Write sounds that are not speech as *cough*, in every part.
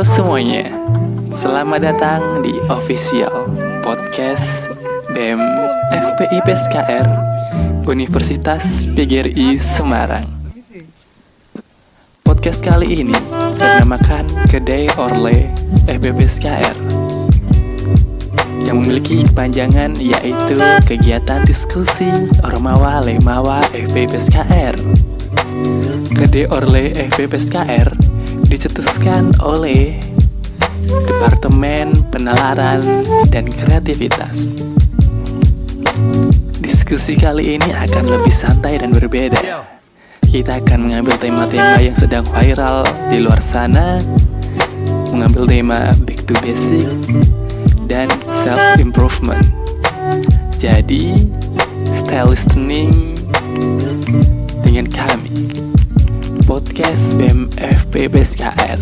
Halo semuanya, selamat datang di official podcast BEM FPI PSKR Universitas PGRI Semarang. Podcast kali ini bernamakan Kedai Orle FPPSKR yang memiliki kepanjangan yaitu kegiatan diskusi Ormawa Lemawa FPPSKR. Kedai Orle FPPSKR dicetuskan oleh Departemen Penalaran dan Kreativitas. Diskusi kali ini akan lebih santai dan berbeda. Kita akan mengambil tema-tema yang sedang viral di luar sana, mengambil tema back to basic dan self improvement. Jadi, style listening dengan kami podcast BEM FP PSKR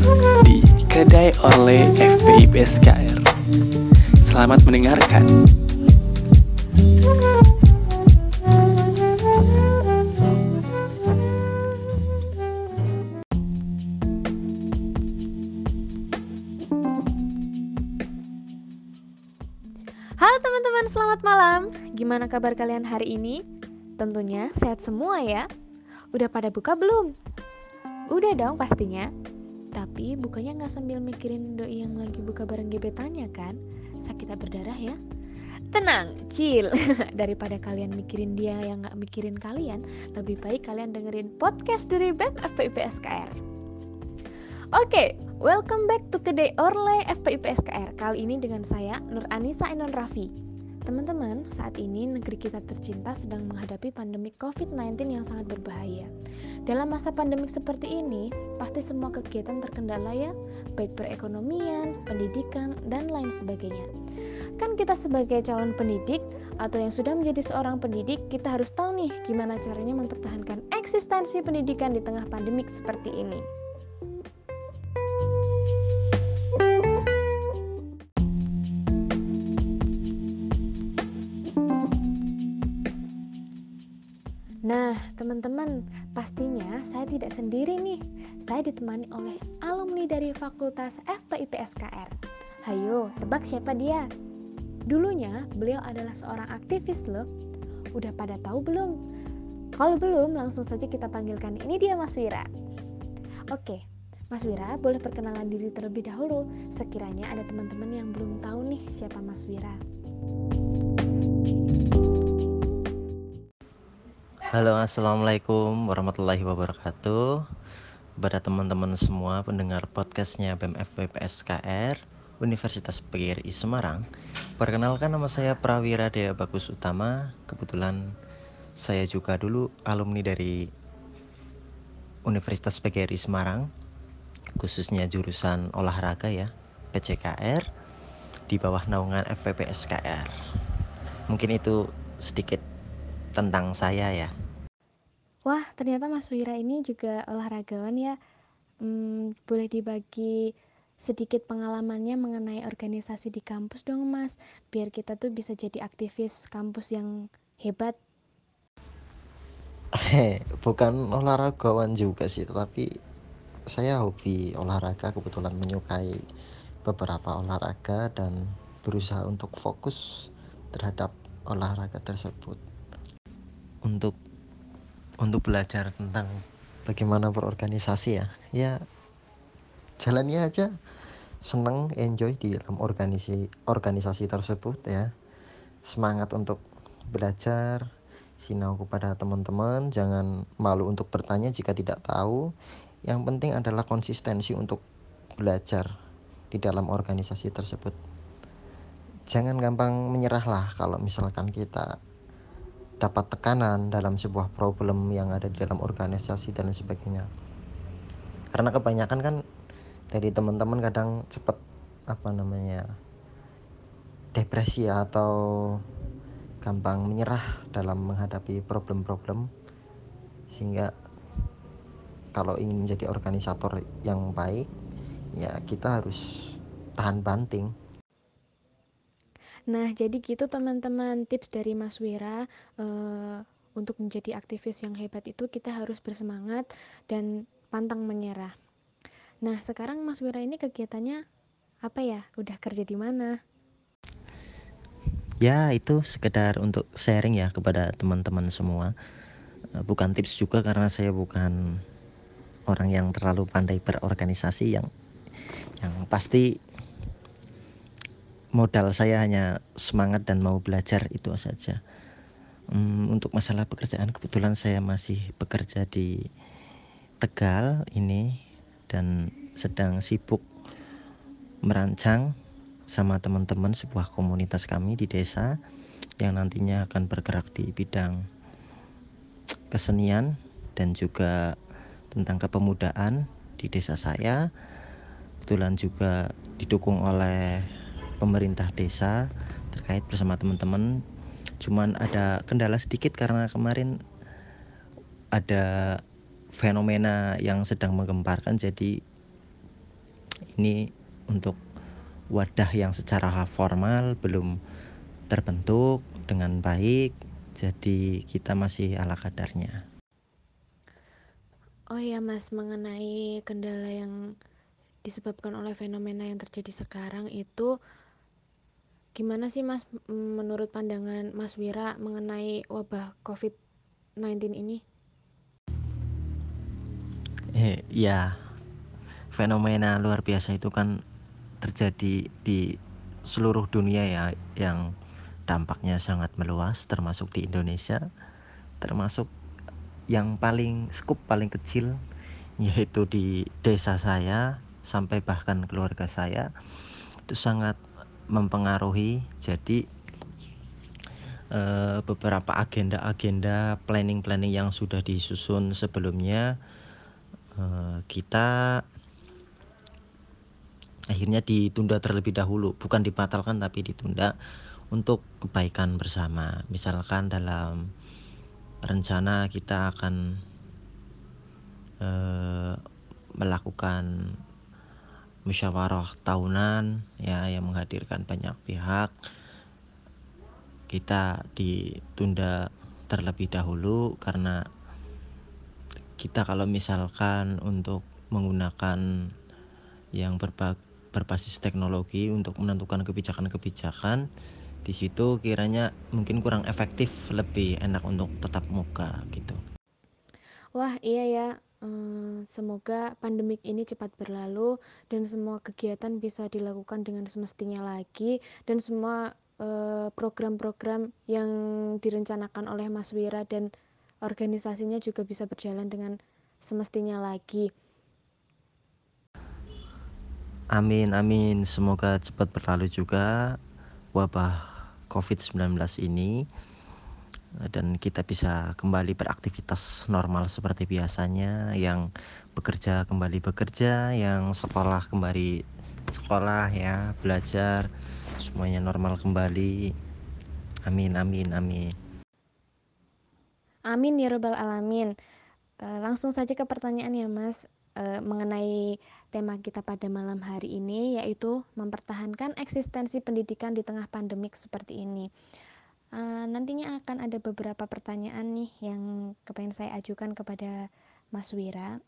di Kedai Orle FPI PSKR. Selamat mendengarkan. Halo teman-teman, selamat malam. Gimana kabar kalian hari ini? Tentunya sehat semua ya. Udah pada buka belum? Udah dong pastinya. Tapi bukanya nggak sambil mikirin doi yang lagi buka bareng gebetannya kan? Sakit berdarah ya. Tenang, chill. *laughs* Daripada kalian mikirin dia yang nggak mikirin kalian, lebih baik kalian dengerin podcast dari BEM FPIP SKR. Oke, welcome back to Kedai Orle FPIP SKR. Kali ini dengan saya Nur Anissa Enon Raffi. Teman-teman, saat ini negeri kita tercinta sedang menghadapi pandemi COVID-19 yang sangat berbahaya. Dalam masa pandemik seperti ini, pasti semua kegiatan terkendala ya, baik perekonomian, pendidikan, dan lain sebagainya. Kan kita sebagai calon pendidik atau yang sudah menjadi seorang pendidik, kita harus tahu nih gimana caranya mempertahankan eksistensi pendidikan di tengah pandemik seperti ini. Nah, teman-teman, pastinya saya tidak sendiri nih. Saya ditemani oleh alumni dari Fakultas FPIP SKR. Hayo, tebak siapa dia? Dulunya, beliau adalah seorang aktivis loh. Udah pada tahu belum? Kalau belum, langsung saja kita panggilkan. Ini dia Mas Wira. Oke, Mas Wira boleh perkenalan diri terlebih dahulu. Sekiranya ada teman-teman yang belum tahu nih siapa Mas Wira. Halo assalamualaikum warahmatullahi wabarakatuh. Kepada teman-teman semua pendengar podcastnya BMF PSKR Universitas PGRI Semarang Perkenalkan nama saya Prawira Dea Bagus Utama. Kebetulan saya juga dulu alumni dari Universitas PGRI Semarang Khususnya jurusan olahraga ya PCKR Di bawah naungan FPPSKR Mungkin itu sedikit tentang saya ya. Wah, ternyata Mas Wira ini juga olahragawan ya. Hmm, boleh dibagi sedikit pengalamannya mengenai organisasi di kampus dong Mas, biar kita tuh bisa jadi aktivis kampus yang hebat. *laughs* Bukan olahragawan juga sih, tetapi saya hobi olahraga, kebetulan menyukai beberapa olahraga dan berusaha untuk fokus terhadap olahraga tersebut untuk untuk belajar tentang bagaimana berorganisasi ya? Ya jalannya aja. Seneng enjoy di dalam organisasi organisasi tersebut ya. Semangat untuk belajar sinau kepada teman-teman jangan malu untuk bertanya jika tidak tahu. Yang penting adalah konsistensi untuk belajar di dalam organisasi tersebut. Jangan gampang menyerah lah kalau misalkan kita dapat tekanan dalam sebuah problem yang ada di dalam organisasi dan sebagainya. Karena kebanyakan kan dari teman-teman kadang cepat apa namanya depresi atau gampang menyerah dalam menghadapi problem-problem sehingga kalau ingin menjadi organisator yang baik ya kita harus tahan banting Nah, jadi gitu teman-teman tips dari Mas Wira uh, untuk menjadi aktivis yang hebat itu kita harus bersemangat dan pantang menyerah. Nah, sekarang Mas Wira ini kegiatannya apa ya? Udah kerja di mana? Ya, itu sekedar untuk sharing ya kepada teman-teman semua. Eh, bukan tips juga karena saya bukan orang yang terlalu pandai berorganisasi yang yang pasti modal saya hanya semangat dan mau belajar itu saja. Hmm, untuk masalah pekerjaan kebetulan saya masih bekerja di Tegal ini dan sedang sibuk merancang sama teman-teman sebuah komunitas kami di desa yang nantinya akan bergerak di bidang kesenian dan juga tentang kepemudaan di desa saya. Kebetulan juga didukung oleh pemerintah desa terkait bersama teman-teman. Cuman ada kendala sedikit karena kemarin ada fenomena yang sedang menggemparkan. Jadi ini untuk wadah yang secara formal belum terbentuk dengan baik. Jadi kita masih ala kadarnya. Oh ya Mas, mengenai kendala yang disebabkan oleh fenomena yang terjadi sekarang itu gimana sih Mas menurut pandangan Mas Wira mengenai wabah COVID-19 ini? Eh, ya, fenomena luar biasa itu kan terjadi di seluruh dunia ya yang dampaknya sangat meluas termasuk di Indonesia termasuk yang paling skup paling kecil yaitu di desa saya sampai bahkan keluarga saya itu sangat mempengaruhi. Jadi eh, beberapa agenda-agenda planning-planning yang sudah disusun sebelumnya eh, kita akhirnya ditunda terlebih dahulu. Bukan dibatalkan tapi ditunda untuk kebaikan bersama. Misalkan dalam rencana kita akan eh, melakukan musyawarah tahunan ya yang menghadirkan banyak pihak. Kita ditunda terlebih dahulu karena kita kalau misalkan untuk menggunakan yang berbagai berbasis teknologi untuk menentukan kebijakan-kebijakan di situ kiranya mungkin kurang efektif lebih enak untuk tetap muka gitu wah iya ya. Semoga pandemik ini cepat berlalu dan semua kegiatan bisa dilakukan dengan semestinya lagi dan semua program-program yang direncanakan oleh Mas Wira dan organisasinya juga bisa berjalan dengan semestinya lagi. Amin amin. Semoga cepat berlalu juga wabah COVID-19 ini dan kita bisa kembali beraktivitas normal seperti biasanya yang bekerja kembali bekerja yang sekolah kembali sekolah ya belajar semuanya normal kembali. Amin amin amin. Amin ya robbal alamin. Langsung saja ke pertanyaan ya mas. Mengenai tema kita pada malam hari ini yaitu mempertahankan eksistensi pendidikan di tengah pandemik seperti ini. Uh, nantinya akan ada beberapa pertanyaan nih yang kepengen saya ajukan kepada Mas Wira.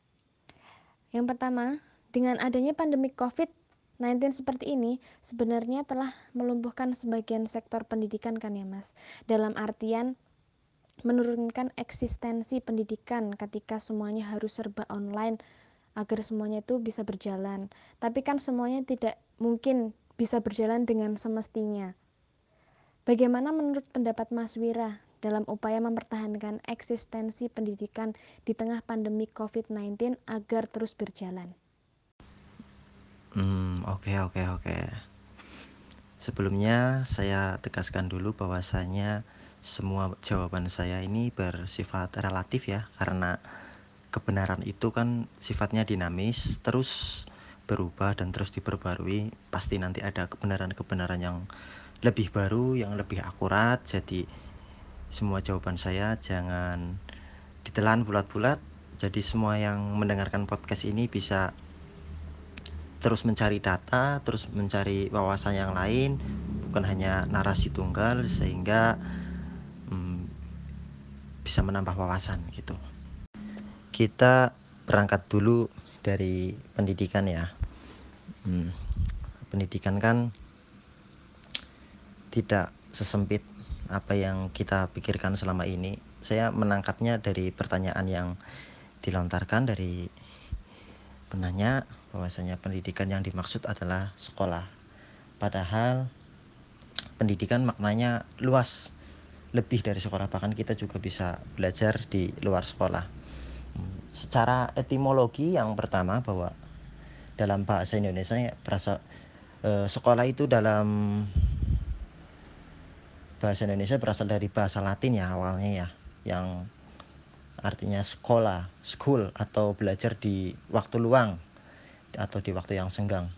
Yang pertama, dengan adanya pandemi COVID-19 seperti ini, sebenarnya telah melumpuhkan sebagian sektor pendidikan kan ya Mas? Dalam artian menurunkan eksistensi pendidikan ketika semuanya harus serba online agar semuanya itu bisa berjalan. Tapi kan semuanya tidak mungkin bisa berjalan dengan semestinya. Bagaimana menurut pendapat Mas Wira dalam upaya mempertahankan eksistensi pendidikan di tengah pandemi COVID-19 agar terus berjalan? Hmm, oke oke oke. Sebelumnya saya tegaskan dulu bahwasanya semua jawaban saya ini bersifat relatif ya karena kebenaran itu kan sifatnya dinamis terus berubah dan terus diperbarui pasti nanti ada kebenaran-kebenaran yang lebih baru yang lebih akurat. Jadi semua jawaban saya jangan ditelan bulat-bulat. Jadi semua yang mendengarkan podcast ini bisa terus mencari data terus mencari wawasan yang lain. Bukan hanya narasi tunggal sehingga hmm, bisa menambah wawasan gitu. Kita berangkat dulu dari pendidikan ya. Hmm, pendidikan kan tidak sesempit apa yang kita pikirkan selama ini. Saya menangkapnya dari pertanyaan yang dilontarkan dari penanya bahwasanya pendidikan yang dimaksud adalah sekolah. Padahal pendidikan maknanya luas. Lebih dari sekolah. Bahkan kita juga bisa belajar di luar sekolah. Secara etimologi yang pertama bahwa dalam bahasa Indonesia berasal eh, sekolah itu dalam bahasa Indonesia berasal dari bahasa Latin ya awalnya ya yang artinya sekolah, school atau belajar di waktu luang atau di waktu yang senggang.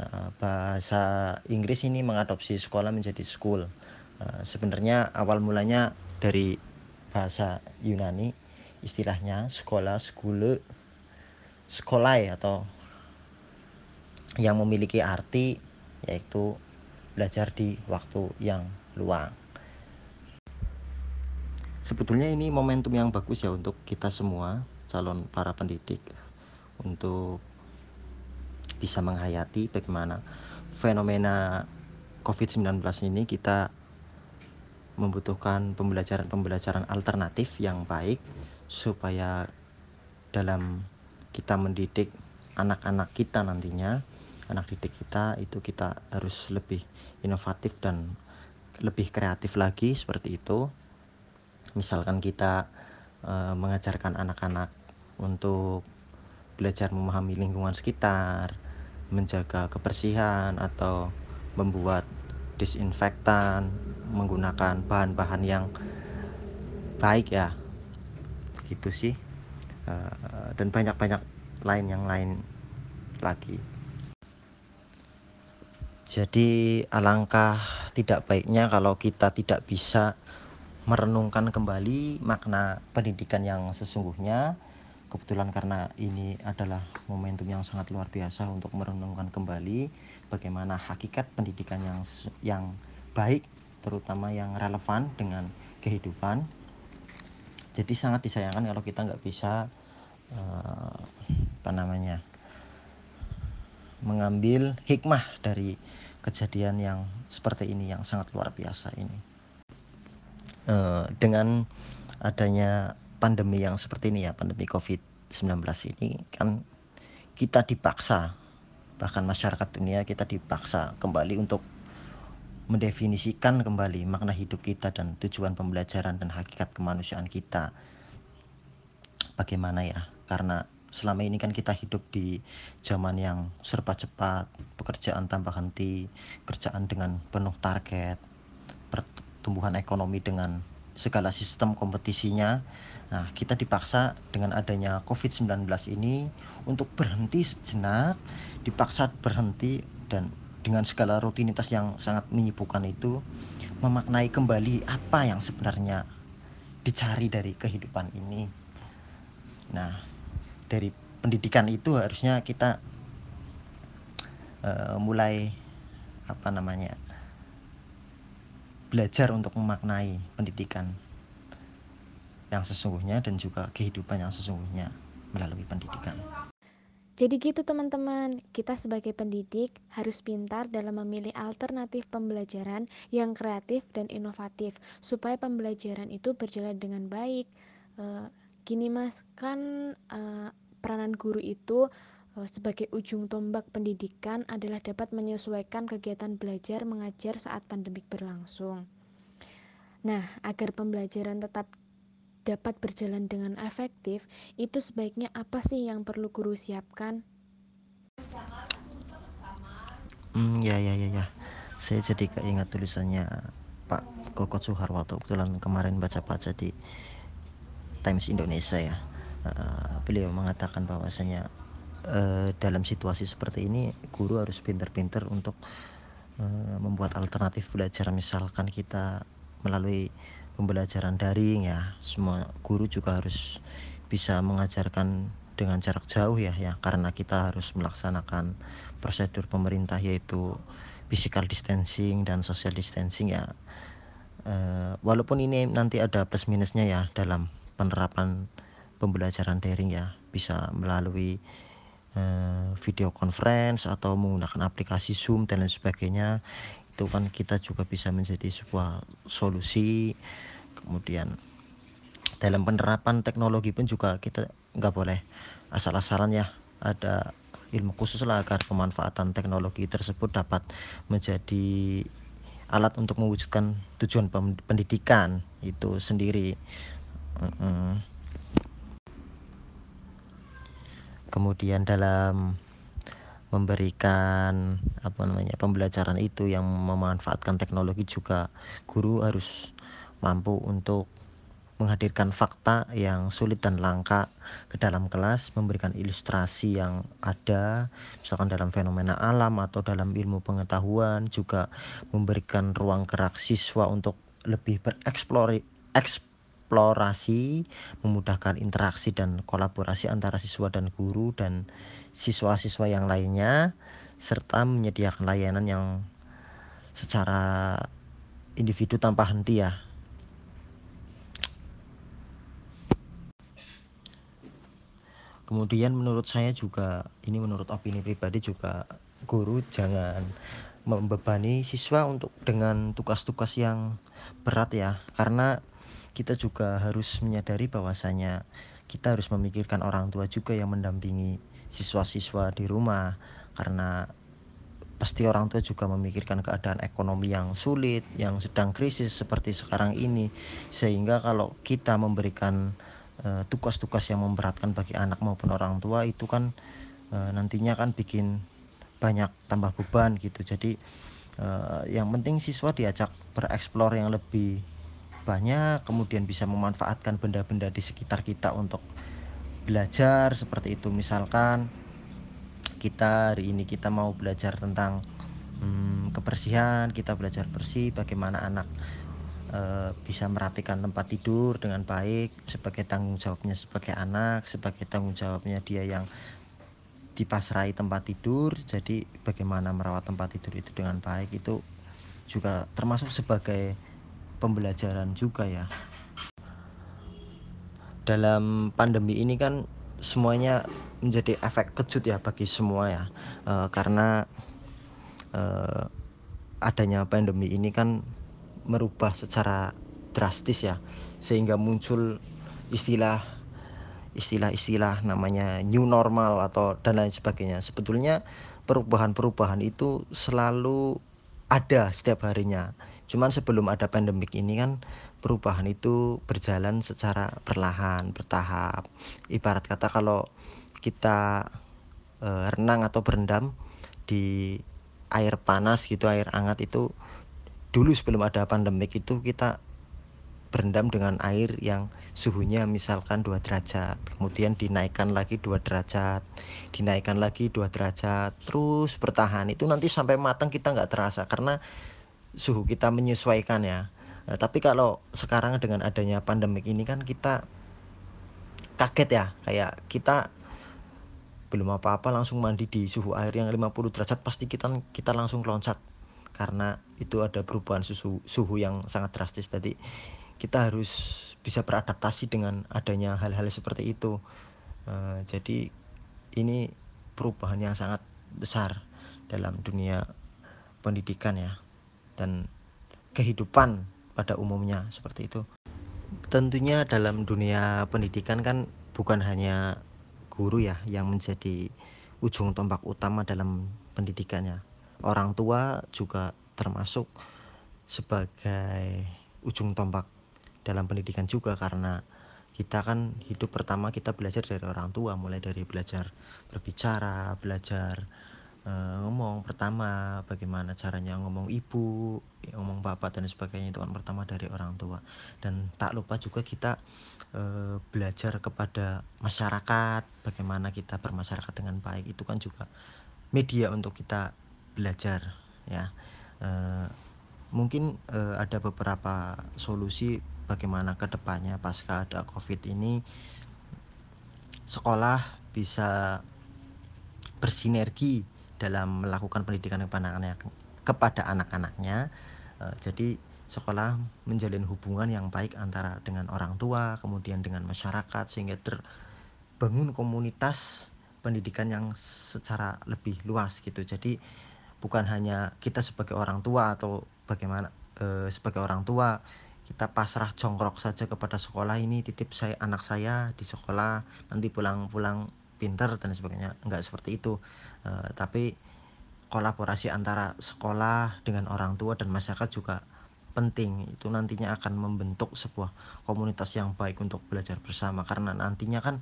Eh, bahasa Inggris ini mengadopsi sekolah menjadi school. Eh, sebenarnya awal mulanya dari bahasa Yunani istilahnya sekolah skule sekolai atau yang memiliki arti yaitu belajar di waktu yang luang. Sebetulnya ini momentum yang bagus ya untuk kita semua calon para pendidik untuk bisa menghayati bagaimana fenomena COVID-19 ini kita membutuhkan pembelajaran-pembelajaran alternatif yang baik supaya dalam kita mendidik anak-anak kita nantinya anak didik kita itu kita harus lebih inovatif dan lebih kreatif lagi seperti itu. Misalkan kita e, mengajarkan anak-anak untuk belajar memahami lingkungan sekitar menjaga kebersihan atau membuat disinfektan menggunakan bahan-bahan yang baik ya. Gitu sih. Uh, dan banyak-banyak lain yang lain lagi jadi alangkah tidak baiknya kalau kita tidak bisa merenungkan kembali makna pendidikan yang sesungguhnya. Kebetulan karena ini adalah momentum yang sangat luar biasa untuk merenungkan kembali bagaimana hakikat pendidikan yang yang baik terutama yang relevan dengan kehidupan. Jadi sangat disayangkan kalau kita nggak bisa uh, apa namanya mengambil hikmah dari kejadian yang seperti ini yang sangat luar biasa ini uh, dengan adanya pandemi yang seperti ini ya pandemi COVID-19 ini kan kita dipaksa bahkan masyarakat dunia kita dipaksa kembali untuk mendefinisikan kembali makna hidup kita dan tujuan pembelajaran dan hakikat kemanusiaan kita. Bagaimana ya? Karena selama ini kan kita hidup di zaman yang serba cepat, pekerjaan tanpa henti, kerjaan dengan penuh target, pertumbuhan ekonomi dengan segala sistem kompetisinya. Nah, kita dipaksa dengan adanya COVID-19 ini untuk berhenti sejenak, dipaksa berhenti dan dengan segala rutinitas yang sangat menyibukkan itu memaknai kembali apa yang sebenarnya dicari dari kehidupan ini. Nah, dari pendidikan itu harusnya kita uh, mulai apa namanya belajar untuk memaknai pendidikan yang sesungguhnya dan juga kehidupan yang sesungguhnya melalui pendidikan. Jadi gitu teman-teman, kita sebagai pendidik harus pintar dalam memilih alternatif pembelajaran yang kreatif dan inovatif supaya pembelajaran itu berjalan dengan baik. E, gini mas, kan e, peranan guru itu e, sebagai ujung tombak pendidikan adalah dapat menyesuaikan kegiatan belajar mengajar saat pandemik berlangsung. Nah, agar pembelajaran tetap dapat berjalan dengan efektif, itu sebaiknya apa sih yang perlu guru siapkan? Hmm, ya ya ya ya. Saya jadi keingat tulisannya Pak Kokot Suharwarto kebetulan kemarin baca-baca di Times Indonesia ya. Uh, beliau mengatakan bahwasanya uh, dalam situasi seperti ini guru harus pintar-pintar untuk uh, membuat alternatif belajar. Misalkan kita melalui pembelajaran daring ya semua guru juga harus bisa mengajarkan dengan jarak jauh ya ya karena kita harus melaksanakan prosedur pemerintah yaitu physical distancing dan social distancing ya. Walaupun ini nanti ada plus minusnya ya dalam penerapan pembelajaran daring ya bisa melalui uh, video conference atau menggunakan aplikasi Zoom dan lain sebagainya. Itu kan kita juga bisa menjadi sebuah solusi. Kemudian dalam penerapan teknologi pun juga kita nggak boleh asal-asalan ya. Ada ilmu khusus lah agar pemanfaatan teknologi tersebut dapat menjadi alat untuk mewujudkan tujuan pendidikan. Itu sendiri kemudian dalam memberikan apa namanya pembelajaran itu yang memanfaatkan teknologi juga guru harus mampu untuk menghadirkan fakta yang sulit dan langka ke dalam kelas, memberikan ilustrasi yang ada, misalkan dalam fenomena alam atau dalam ilmu pengetahuan, juga memberikan ruang gerak siswa untuk lebih bereksplorasi, eksplorasi, memudahkan interaksi dan kolaborasi antara siswa dan guru dan siswa-siswa yang lainnya, serta menyediakan layanan yang secara individu tanpa henti ya. Kemudian menurut saya juga ini menurut opini pribadi juga guru jangan membebani siswa untuk dengan tugas-tugas yang berat ya. Karena kita juga harus menyadari bahwasanya kita harus memikirkan orang tua juga yang mendampingi siswa-siswa di rumah. Karena pasti orang tua juga memikirkan keadaan ekonomi yang sulit, yang sedang krisis seperti sekarang ini. Sehingga kalau kita memberikan Eh, tugas-tugas yang memberatkan bagi anak maupun orang tua itu kan uh, nantinya kan bikin banyak tambah beban gitu. Jadi uh, yang penting siswa diajak bereksplor yang lebih banyak kemudian bisa memanfaatkan benda-benda di sekitar kita untuk belajar seperti itu. Misalkan kita hari ini kita mau belajar tentang hmm, kebersihan kita belajar bersih bagaimana anak Eh, bisa merapikan tempat tidur dengan baik sebagai tanggung jawabnya sebagai anak sebagai tanggung jawabnya dia yang dipasrai tempat tidur. Jadi bagaimana merawat tempat tidur itu dengan baik itu juga termasuk sebagai pembelajaran juga ya. Dalam pandemi ini kan semuanya menjadi efek kejut ya bagi semua ya. E, karena e, adanya pandemi ini kan merubah secara drastis ya. Sehingga muncul istilah istilah-istilah namanya new normal atau dan lain sebagainya. Sebetulnya perubahan-perubahan itu selalu ada setiap harinya cuman sebelum ada pandemik ini kan perubahan itu berjalan secara perlahan bertahap. Ibarat kata kalau kita e, renang atau berendam di air panas gitu air hangat itu dulu sebelum ada pandemik itu kita berendam dengan air yang suhunya misalkan 2 derajat kemudian dinaikkan lagi 2 derajat dinaikkan lagi 2 derajat terus bertahan. Itu nanti sampai matang kita nggak terasa karena suhu kita menyesuaikan ya. Nah, tapi kalau sekarang dengan adanya pandemik ini kan kita kaget ya. Kayak kita belum apa-apa langsung mandi di suhu air yang 50 derajat pasti kita kita langsung loncat. Karena itu ada perubahan suhu suhu yang sangat drastis. Tadi kita harus bisa beradaptasi dengan adanya hal-hal seperti itu. Uh, jadi ini perubahan yang sangat besar dalam dunia pendidikan ya dan kehidupan pada umumnya seperti itu. Tentunya dalam dunia pendidikan kan bukan hanya guru ya yang menjadi ujung tombak utama dalam pendidikannya. Orang tua juga termasuk sebagai ujung tombak dalam pendidikan juga karena kita kan hidup pertama kita belajar dari orang tua mulai dari belajar berbicara belajar uh, ngomong pertama bagaimana caranya ngomong ibu ngomong bapak dan sebagainya itu kan pertama dari orang tua. Dan tak lupa juga kita uh, belajar kepada masyarakat bagaimana kita bermasyarakat dengan baik. Itu kan juga media untuk kita belajar ya. E, mungkin e, ada beberapa solusi bagaimana ke depannya pasca ada covid ini. Sekolah bisa bersinergi dalam melakukan pendidikan kepada anak-anaknya kepada anak-anaknya e, jadi sekolah menjalin hubungan yang baik antara dengan orang tua kemudian dengan masyarakat sehingga terbangun komunitas pendidikan yang secara lebih luas gitu. Jadi bukan hanya kita sebagai orang tua atau bagaimana e, sebagai orang tua kita pasrah jongkrok saja kepada sekolah ini titip saya anak saya di sekolah nanti pulang-pulang pinter dan sebagainya. Enggak seperti itu. E, tapi kolaborasi antara sekolah dengan orang tua dan masyarakat juga penting. Itu nantinya akan membentuk sebuah komunitas yang baik untuk belajar bersama. Karena nantinya kan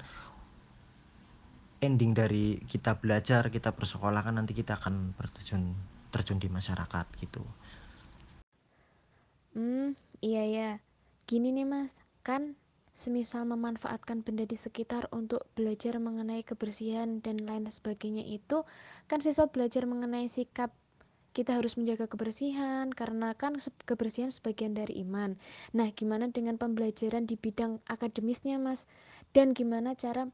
ending dari kita belajar kita bersekolah kan nanti kita akan berterjun terjun di masyarakat gitu. Hmm, iya ya. Gini nih Mas, kan semisal memanfaatkan benda di sekitar untuk belajar mengenai kebersihan dan lain sebagainya itu, kan siswa belajar mengenai sikap kita harus menjaga kebersihan karena kan kebersihan sebagian dari iman. Nah, gimana dengan pembelajaran di bidang akademisnya, Mas? Dan gimana cara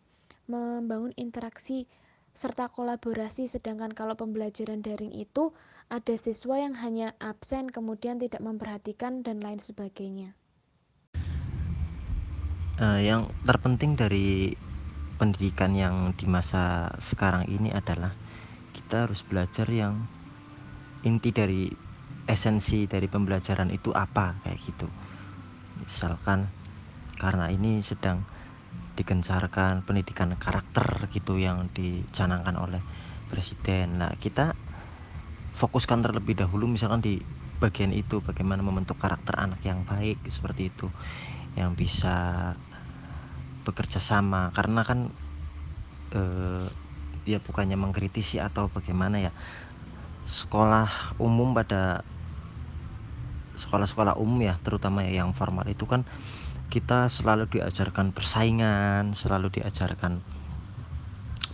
membangun interaksi serta kolaborasi sedangkan kalau pembelajaran daring itu ada siswa yang hanya absen kemudian tidak memperhatikan dan lain sebagainya. Uh, yang terpenting dari pendidikan yang di masa sekarang ini adalah kita harus belajar yang inti dari esensi dari pembelajaran itu apa kayak gitu. Misalkan karena ini sedang digencarkan pendidikan karakter gitu yang dicanangkan oleh presiden. Nah kita fokuskan terlebih dahulu misalkan di bagian itu bagaimana membentuk karakter anak yang baik seperti itu. Yang bisa bekerja sama. Karena kan eh, dia bukannya mengkritisi atau bagaimana ya sekolah umum pada sekolah-sekolah umum ya terutama ya yang formal itu kan kita selalu diajarkan persaingan selalu diajarkan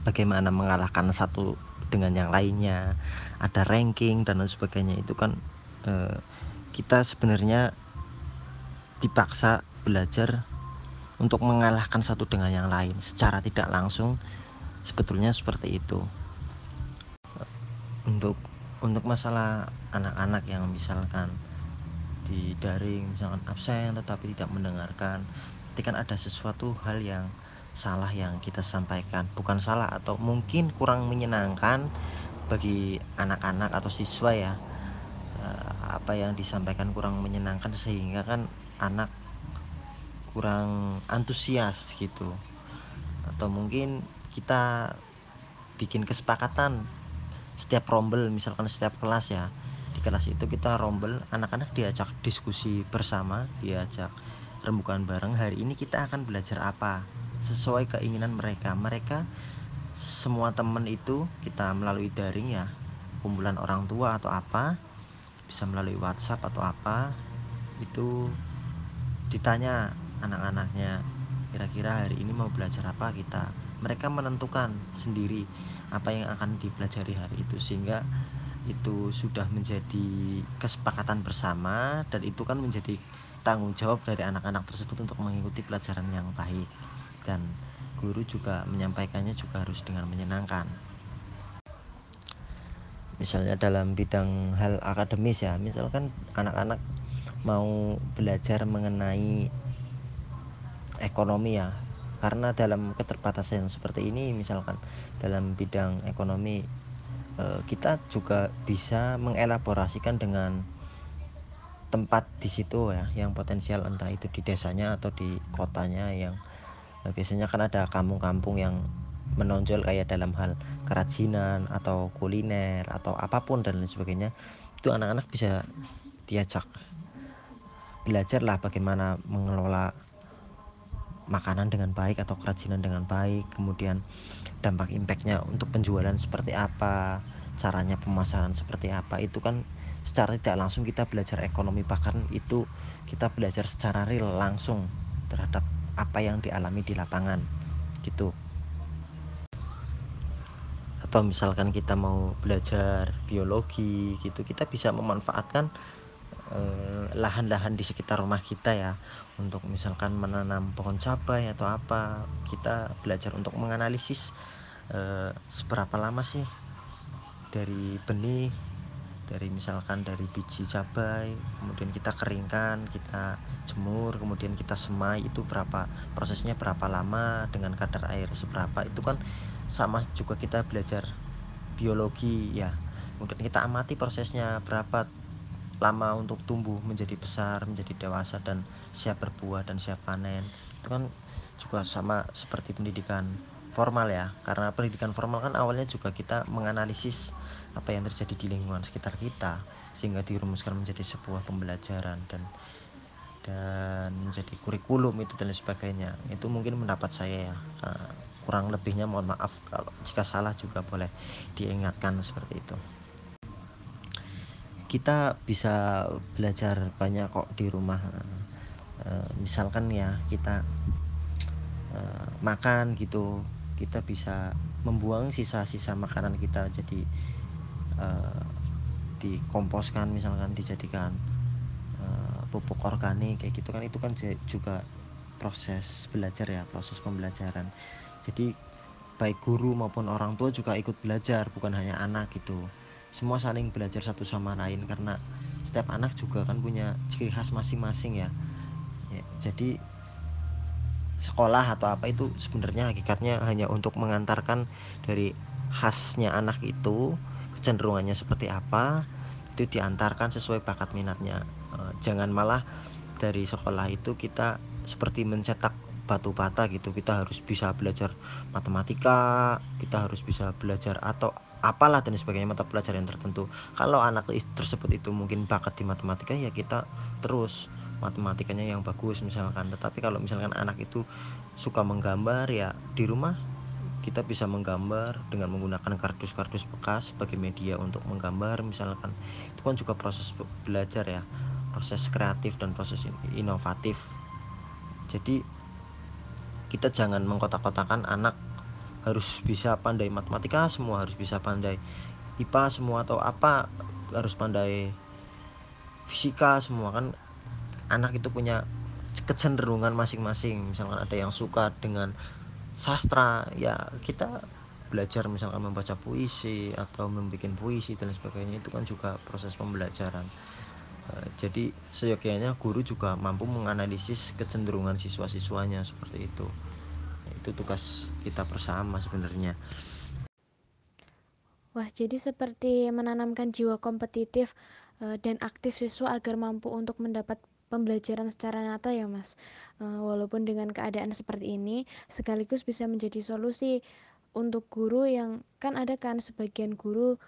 bagaimana mengalahkan satu dengan yang lainnya ada ranking dan lain sebagainya. Itu kan eh, kita sebenarnya dipaksa belajar untuk mengalahkan satu dengan yang lain secara tidak langsung sebetulnya seperti itu. Untuk untuk masalah anak-anak yang misalkan di daring misalkan absen tetapi tidak mendengarkan itu kan ada sesuatu hal yang salah yang kita sampaikan. Bukan salah atau mungkin kurang menyenangkan bagi anak-anak atau siswa ya eh, apa yang disampaikan kurang menyenangkan sehingga kan anak kurang antusias gitu. Atau mungkin kita bikin kesepakatan setiap rombel misalkan setiap kelas ya. Di kelas itu kita rombel anak-anak diajak diskusi bersama diajak rembukan bareng. Hari ini kita akan belajar apa? Sesuai keinginan mereka. Mereka semua teman itu kita melalui daring ya. Kumpulan orang tua atau apa bisa melalui WhatsApp atau apa itu ditanya anak-anaknya. Kira-kira hari ini mau belajar apa kita? Mereka menentukan sendiri apa yang akan dipelajari hari itu sehingga itu sudah menjadi kesepakatan bersama dan itu kan menjadi tanggung jawab dari anak-anak tersebut untuk mengikuti pelajaran yang baik. Dan guru juga menyampaikannya juga harus dengan menyenangkan. Misalnya dalam bidang hal akademis ya misalkan anak-anak mau belajar mengenai ekonomi ya karena dalam keterbatasan seperti ini misalkan dalam bidang ekonomi eh, kita juga bisa mengelaborasikan dengan tempat di situ ya yang potensial entah itu di desanya atau di kotanya yang Nah, biasanya kan ada kampung-kampung yang menonjol kayak dalam hal kerajinan atau kuliner atau apa pun dan lain sebagainya. Itu anak-anak bisa diajak belajarlah bagaimana mengelola makanan dengan baik atau kerajinan dengan baik kemudian dampak impactnya untuk penjualan seperti apa caranya pemasaran seperti apa itu kan secara tidak langsung kita belajar ekonomi bahkan itu kita belajar secara real langsung terhadap apa yang dialami di lapangan gitu. Atau misalkan kita mau belajar biologi gitu kita bisa memanfaatkan eh, lahan-lahan di sekitar rumah kita ya untuk misalkan menanam pohon cabai atau apa kita belajar untuk menganalisis eh, seberapa lama sih dari benih dari misalkan dari biji cabai kemudian kita keringkan kita jemur kemudian kita semai itu berapa prosesnya berapa lama dengan kadar air seberapa itu kan sama juga kita belajar biologi ya. Kemudian kita amati prosesnya berapa lama untuk tumbuh menjadi besar menjadi dewasa dan siap berbuah dan siap panen. Itu kan juga sama seperti pendidikan formal ya. Karena pendidikan formal kan awalnya juga kita menganalisis apa yang terjadi di lingkungan sekitar kita sehingga dirumuskan menjadi sebuah pembelajaran dan dan menjadi kurikulum itu dan sebagainya. Itu mungkin mendapat saya ya. Uh, kurang lebihnya mohon maaf kalau jika salah juga boleh diingatkan seperti itu kita bisa belajar banyak kok di rumah. Uh, misalkan ya kita uh, makan gitu kita bisa membuang sisa-sisa makanan kita jadi uh, dikomposkan misalkan dijadikan uh, pupuk organik kayak gitu kan itu kan juga proses belajar ya proses pembelajaran. Jadi baik guru maupun orang tua juga ikut belajar bukan hanya anak gitu semua saling belajar satu sama lain karena setiap anak juga kan punya ciri khas masing-masing ya. ya jadi sekolah atau apa itu sebenarnya hakikatnya hanya untuk mengantarkan dari khasnya anak itu kecenderungannya seperti apa itu diantarkan sesuai bakat minatnya e, jangan malah dari sekolah itu kita seperti mencetak batu bata gitu. Kita harus bisa belajar matematika kita harus bisa belajar atau apalah dan sebagainya mata pelajaran tertentu. Kalau anak tersebut itu mungkin bakat di matematika ya kita terus matematikanya yang bagus misalkan. Tetapi kalau misalkan anak itu suka menggambar ya di rumah kita bisa menggambar dengan menggunakan kardus-kardus bekas sebagai media untuk menggambar misalkan. Itu kan juga proses belajar ya proses kreatif dan proses inovatif. Jadi kita jangan mengkotak-kotakan anak harus bisa pandai matematika semua harus bisa pandai IPA semua atau apa harus pandai fisika semua kan. Anak itu punya kecenderungan masing-masing misalkan ada yang suka dengan sastra ya kita belajar misalkan membaca puisi atau membuat puisi dan sebagainya itu kan juga proses pembelajaran jadi seyogianya guru juga mampu menganalisis kecenderungan siswa-siswanya seperti itu. Itu tugas kita bersama sebenarnya. Wah, jadi seperti menanamkan jiwa kompetitif uh, dan aktif siswa agar mampu untuk mendapat pembelajaran secara nyata ya mas. Uh, walaupun dengan keadaan seperti ini sekaligus bisa menjadi solusi untuk guru yang kan ada kan sebagian guru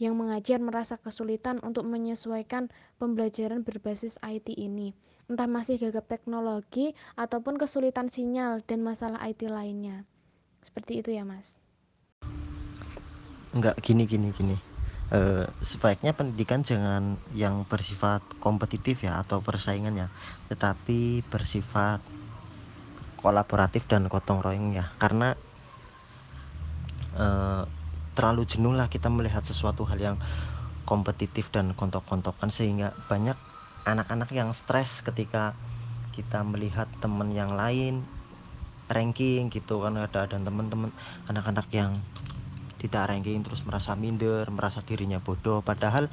yang mengajar merasa kesulitan untuk menyesuaikan pembelajaran berbasis IT ini. Entah masih gagap teknologi ataupun kesulitan sinyal dan masalah IT lainnya. Seperti itu ya mas. Enggak gini gini gini. Uh, sebaiknya pendidikan jangan yang bersifat kompetitif ya atau persaingan ya tetapi bersifat kolaboratif dan gotong royong ya. Karena uh, terlalu jenuh lah kita melihat sesuatu hal yang kompetitif dan kontok-kontokan sehingga banyak anak-anak yang stres ketika kita melihat teman yang lain ranking gitu kan ada dan teman-teman anak-anak yang tidak ranking terus merasa minder merasa dirinya bodoh. Padahal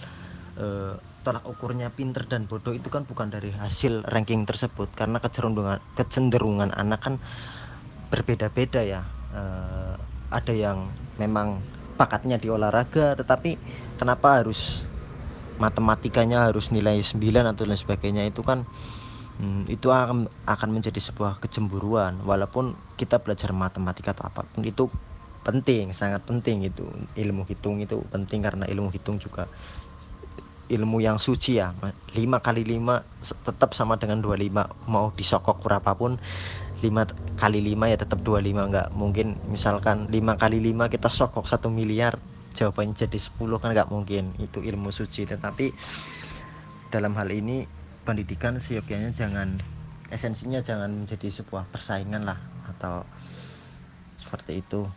e, tolak ukurnya pinter dan bodoh itu kan bukan dari hasil ranking tersebut karena kecenderungan kecenderungan anak kan berbeda-beda ya. E, ada yang memang bakatnya di olahraga tetapi kenapa harus matematikanya harus nilai 9 atau lain sebagainya? Itu kan hmm, itu akan akan menjadi sebuah kecemburuan. Walaupun kita belajar matematika atau apa pun itu penting sangat penting itu. Ilmu hitung itu penting karena ilmu hitung juga ilmu yang suci ya. 5 kali 5 tetap sama dengan 25 mau disokok berapapun 5 kali 5 ya tetap 25 enggak mungkin. Misalkan 5 kali 5 kita sokok 1 miliar jawabannya jadi 10 kan enggak mungkin. Itu ilmu suci. Tetapi dalam hal ini pendidikan seyogianya jangan esensinya jangan menjadi sebuah persaingan lah atau seperti itu.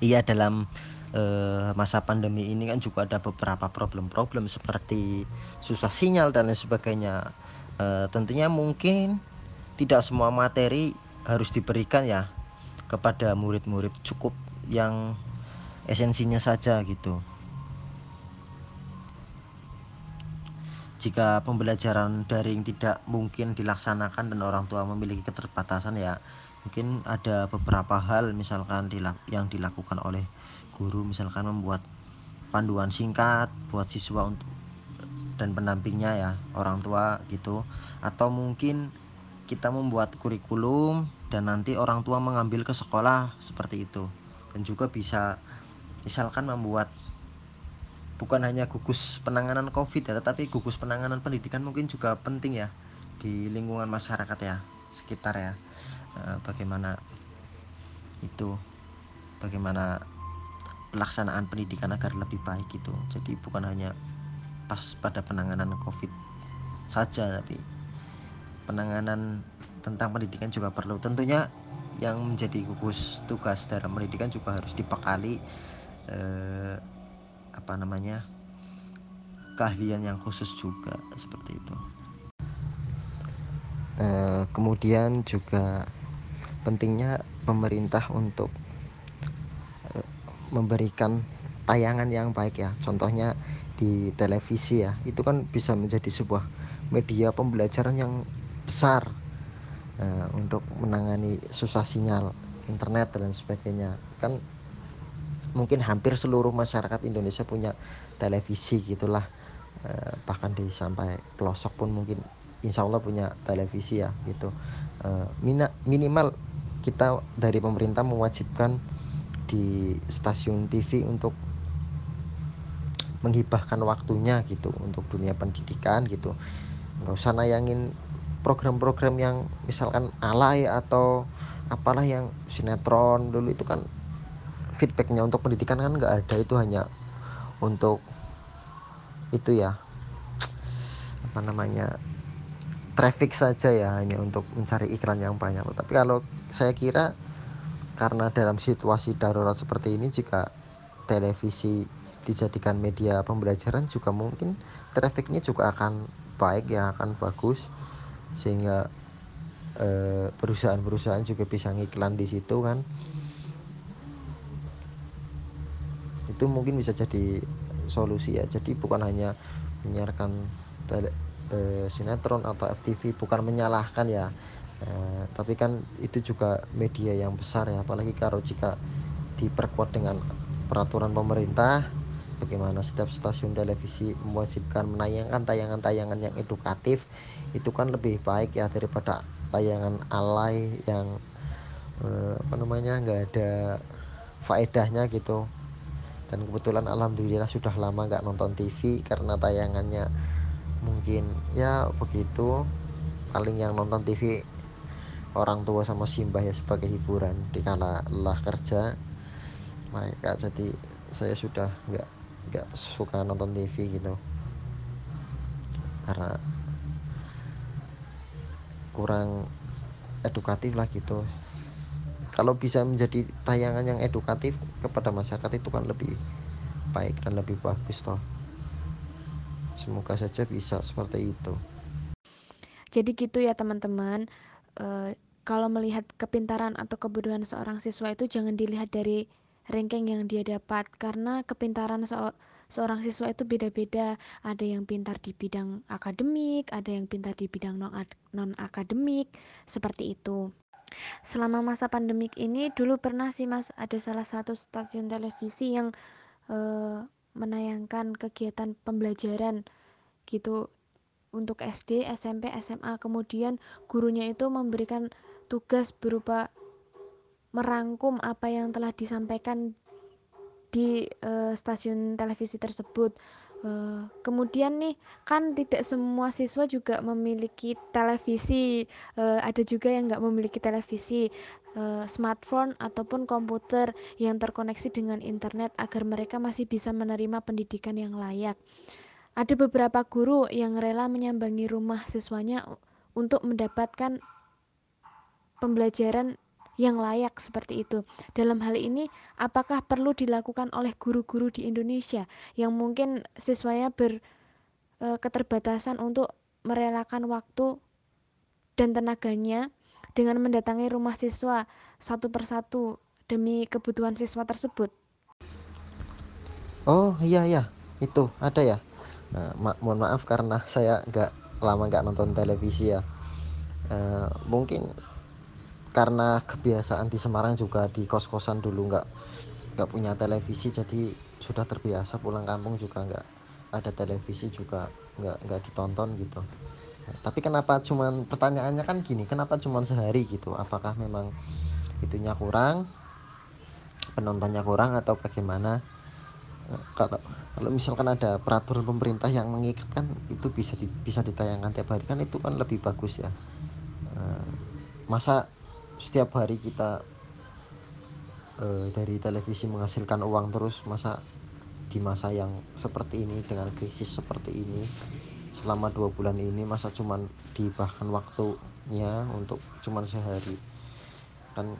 Iya dalam uh, masa pandemi ini kan juga ada beberapa problem-problem seperti susah sinyal dan lain sebagainya e, tentunya mungkin tidak semua materi harus diberikan ya kepada murid-murid cukup yang esensinya saja gitu. Jika pembelajaran daring tidak mungkin dilaksanakan dan orang tua memiliki keterbatasan ya mungkin ada beberapa hal misalkan yang dilakukan oleh guru misalkan membuat panduan singkat buat siswa untuk dan pendampingnya ya orang tua gitu. Atau mungkin kita membuat kurikulum dan nanti orang tua mengambil ke sekolah seperti itu. Dan juga bisa misalkan membuat bukan hanya gugus penanganan covid ya tetapi gugus penanganan pendidikan mungkin juga penting ya di lingkungan masyarakat ya sekitar ya. E, bagaimana itu bagaimana pelaksanaan pendidikan agar lebih baik gitu. Jadi bukan hanya pas pada penanganan covid saja tapi penanganan tentang pendidikan juga perlu. Tentunya yang menjadi gugus tugas dalam pendidikan juga harus dibekali eh, apa namanya keahlian yang khusus juga seperti itu. E, kemudian juga pentingnya pemerintah untuk e, memberikan tayangan yang baik ya. Contohnya di televisi ya. Itu kan bisa menjadi sebuah media pembelajaran yang besar e, untuk menangani susah sinyal internet dan sebagainya. Kan mungkin hampir seluruh masyarakat Indonesia punya televisi gitulah. Eh, bahkan di sampai pelosok pun mungkin insya Allah punya televisi ya gitu. Eh, minimal kita dari pemerintah mewajibkan di stasiun TV untuk menghibahkan waktunya gitu untuk dunia pendidikan gitu. Nggak usah nayangin program-program yang misalkan alay atau apalah yang sinetron dulu itu kan feedbacknya untuk pendidikan kan nggak ada itu hanya untuk itu ya apa namanya traffic saja ya hanya untuk mencari iklan yang banyak. Tapi kalau saya kira karena dalam situasi darurat seperti ini jika televisi dijadikan media pembelajaran juga mungkin trafficnya juga akan baik ya akan bagus. Sehingga eh, perusahaan-perusahaan juga bisa ngiklan di situ kan. Itu mungkin bisa jadi solusi ya. Jadi bukan hanya menyiarkan tele, e, sinetron atau FTV bukan menyalahkan ya. E, tapi kan itu juga media yang besar ya. Apalagi kalau jika diperkuat dengan peraturan pemerintah bagaimana setiap stasiun televisi mewajibkan menayangkan tayangan-tayangan yang edukatif itu kan lebih baik ya daripada tayangan alay yang eh, apa namanya nggak ada faedahnya gitu. Dan kebetulan alhamdulillah sudah lama nggak nonton TV karena tayangannya mungkin ya begitu. Paling yang nonton TV orang tua sama simbah ya sebagai hiburan dikala lelah kerja. Mereka jadi saya sudah nggak nggak suka nonton TV gitu. Karena kurang edukatif lah gitu. Kalau bisa menjadi tayangan yang edukatif kepada masyarakat itu kan lebih baik dan lebih bagus toh. Semoga saja bisa seperti itu. Jadi gitu ya teman-teman. E, kalau melihat kepintaran atau kebodohan seorang siswa itu jangan dilihat dari ranking yang dia dapat. Karena kepintaran se seorang siswa itu beda-beda. Ada yang pintar di bidang akademik ada yang pintar di bidang non akademik seperti itu. Selama masa pandemik ini dulu pernah sih mas ada salah satu stasiun televisi yang uh, menayangkan kegiatan pembelajaran gitu. Untuk SD, SMP, SMA. Kemudian gurunya itu memberikan tugas berupa merangkum apa yang telah disampaikan di uh, stasiun televisi tersebut. Uh, kemudian nih kan tidak semua siswa juga memiliki televisi, uh, ada juga yang nggak memiliki televisi, uh, smartphone ataupun komputer yang terkoneksi dengan internet agar mereka masih bisa menerima pendidikan yang layak. Ada beberapa guru yang rela menyambangi rumah siswanya untuk mendapatkan pembelajaran yang layak seperti itu. Dalam hal ini, apakah perlu dilakukan oleh guru-guru di Indonesia yang mungkin siswanya berketerbatasan e, untuk merelakan waktu dan tenaganya dengan mendatangi rumah siswa satu persatu demi kebutuhan siswa tersebut? Oh iya iya, itu ada ya. uh, ma mohon maaf karena saya nggak lama nggak nonton televisi ya uh, mungkin karena kebiasaan di Semarang juga di kos-kosan dulu nggak nggak punya televisi jadi sudah terbiasa pulang kampung juga nggak ada televisi juga nggak nggak ditonton gitu. Tapi kenapa cuman pertanyaannya kan gini kenapa cuman sehari gitu? Apakah memang itunya kurang penontonnya kurang atau bagaimana? Kalau kalau misalkan ada peraturan pemerintah yang mengikat kan itu bisa di, bisa ditayangkan tiap hari kan itu kan lebih bagus ya. Eh, masa setiap hari kita uh, dari televisi menghasilkan uang terus masa di masa yang seperti ini dengan krisis seperti ini selama dua bulan ini masa cuman di bahkan waktunya untuk cuman sehari. Kan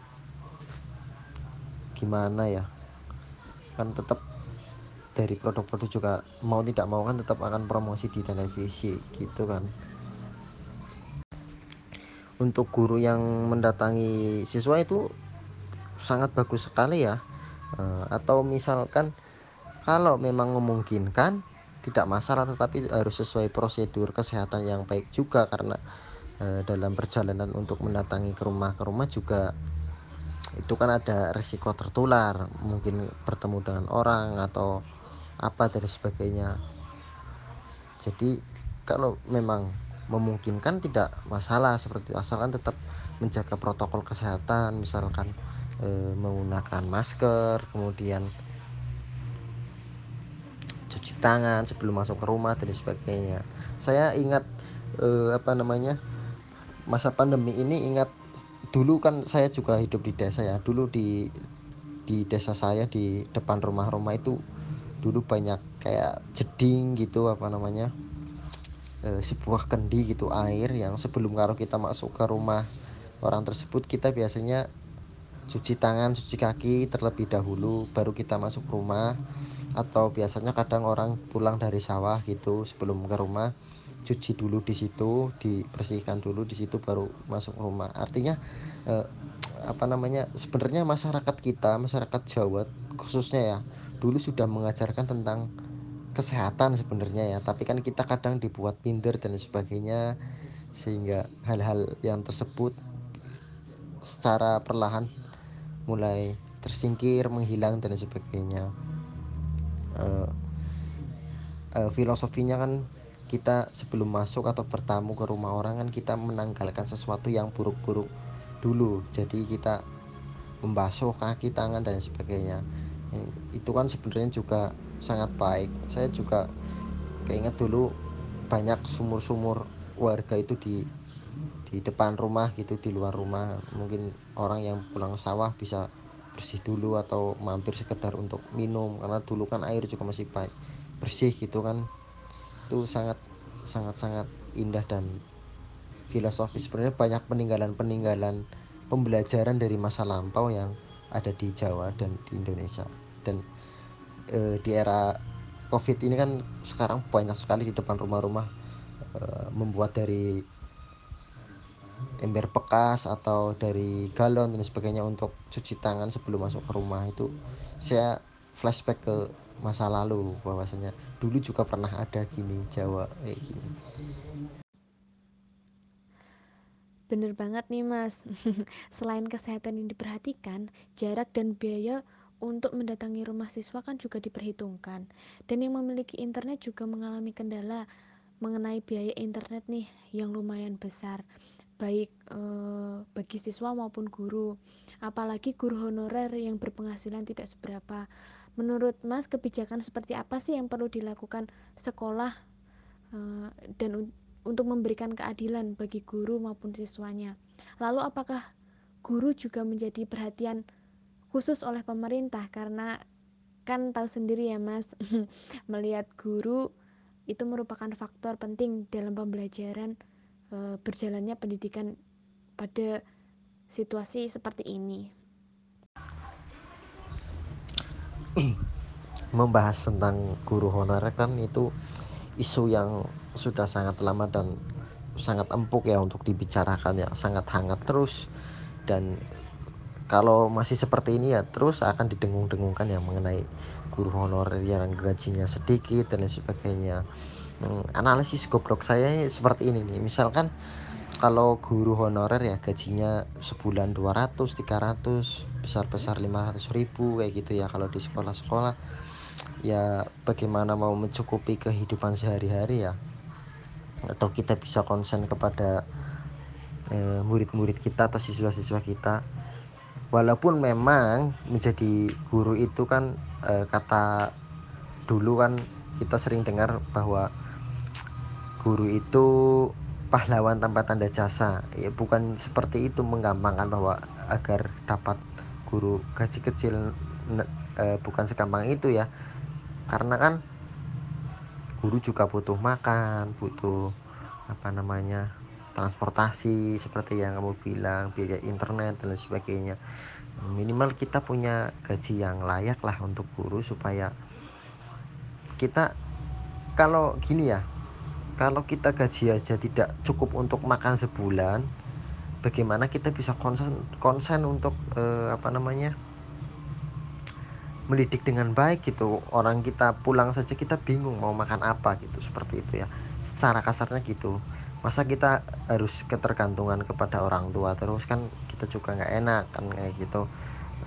gimana ya? Kan tetap dari produk-produk juga mau tidak mau kan tetap akan promosi di televisi gitu kan untuk guru yang mendatangi siswa itu sangat bagus sekali ya. Eh, atau misalkan kalau memang memungkinkan tidak masalah tetapi harus sesuai prosedur kesehatan yang baik juga karena e, dalam perjalanan untuk mendatangi ke rumah ke rumah juga itu kan ada resiko tertular mungkin bertemu dengan orang atau apa dan sebagainya. Jadi kalau memang memungkinkan tidak masalah seperti asalkan tetap menjaga protokol kesehatan misalkan e, menggunakan masker kemudian cuci tangan sebelum masuk ke rumah dan sebagainya. Saya ingat eh, apa namanya masa pandemi ini ingat dulu kan saya juga hidup di desa ya dulu di di desa saya di depan rumah-rumah itu dulu banyak kayak jeding gitu apa namanya e, sebuah kendi gitu air yang sebelum kalau kita masuk ke rumah orang tersebut kita biasanya cuci tangan cuci kaki terlebih dahulu baru kita masuk rumah. Atau biasanya kadang orang pulang dari sawah gitu sebelum ke rumah cuci dulu di situ dibersihkan dulu di situ baru masuk rumah. Artinya eh, apa namanya sebenarnya masyarakat kita masyarakat Jawa khususnya ya dulu sudah mengajarkan tentang kesehatan sebenarnya ya. Tapi kan kita kadang dibuat minder dan sebagainya sehingga hal-hal yang tersebut secara perlahan mulai tersingkir menghilang dan sebagainya. Uh, uh, filosofinya kan kita sebelum masuk atau bertamu ke rumah orang kan kita menanggalkan sesuatu yang buruk-buruk dulu. Jadi kita membasuh kaki tangan dan sebagainya. Itu kan sebenarnya juga sangat baik. Saya juga keinget dulu banyak sumur-sumur warga itu di di depan rumah gitu di luar rumah. Mungkin orang yang pulang sawah bisa bersih dulu atau mampir sekedar untuk minum karena dulu kan air juga masih baik bersih gitu kan. Itu sangat sangat sangat indah dan filosofis. Sebenarnya banyak peninggalan-peninggalan pembelajaran dari masa lampau yang ada di Jawa dan di Indonesia. Dan e, di era Covid ini kan sekarang banyak sekali di depan rumah-rumah e, membuat dari ember bekas atau dari galon dan sebagainya untuk cuci tangan sebelum masuk ke rumah. Itu saya flashback ke masa lalu bahwasanya dulu juga pernah ada gini Jawa kayak gini. Bener banget nih mas. *laughs* Selain kesehatan yang diperhatikan Jarak dan biaya untuk mendatangi rumah siswa kan juga diperhitungkan Dan yang memiliki internet juga mengalami kendala Mengenai biaya internet nih yang lumayan besar baik eh, bagi siswa maupun guru. Apalagi guru honorer yang berpenghasilan tidak seberapa. Menurut Mas, kebijakan seperti apa sih yang perlu dilakukan sekolah eh, dan un untuk memberikan keadilan bagi guru maupun siswanya? Lalu apakah guru juga menjadi perhatian khusus oleh pemerintah karena kan tahu sendiri ya Mas, *laughs* melihat guru itu merupakan faktor penting dalam pembelajaran e, berjalannya pendidikan pada situasi seperti ini. *clears throat* Membahas tentang guru honorer kan itu isu yang sudah sangat lama dan sangat empuk ya untuk dibicarakan ya sangat hangat terus dan kalau masih seperti ini ya terus akan didengung-dengungkan ya mengenai guru honorer yang gajinya sedikit dan sebagainya. Hmm, analisis goblok saya seperti ini nih. Misalkan kalau guru honorer ya gajinya sebulan 200 300 besar-besar 500 ribu kayak gitu ya. Kalau di sekolah-sekolah ya bagaimana mau mencukupi kehidupan sehari-hari ya? Atau kita bisa konsen kepada eh, murid-murid eh, kita atau siswa-siswa kita walaupun memang menjadi guru itu kan eh, kata dulu kan kita sering dengar bahwa guru itu pahlawan tanpa tanda jasa. Ya bukan seperti itu menggampangkan bahwa agar dapat guru gaji kecil e, bukan segampang itu ya. Karena kan guru juga butuh makan butuh apa namanya transportasi seperti yang kamu bilang biaya internet dan sebagainya. Minimal kita punya gaji yang layak lah untuk guru supaya kita kalau gini ya kalau kita gaji aja tidak cukup untuk makan sebulan bagaimana kita bisa konsen konsen untuk eh, apa namanya mendidik dengan baik gitu? Orang kita pulang saja kita bingung mau makan apa gitu seperti itu ya. Secara kasarnya gitu masa kita harus ketergantungan kepada orang tua terus? Kan kita juga nggak enak kan kayak gitu.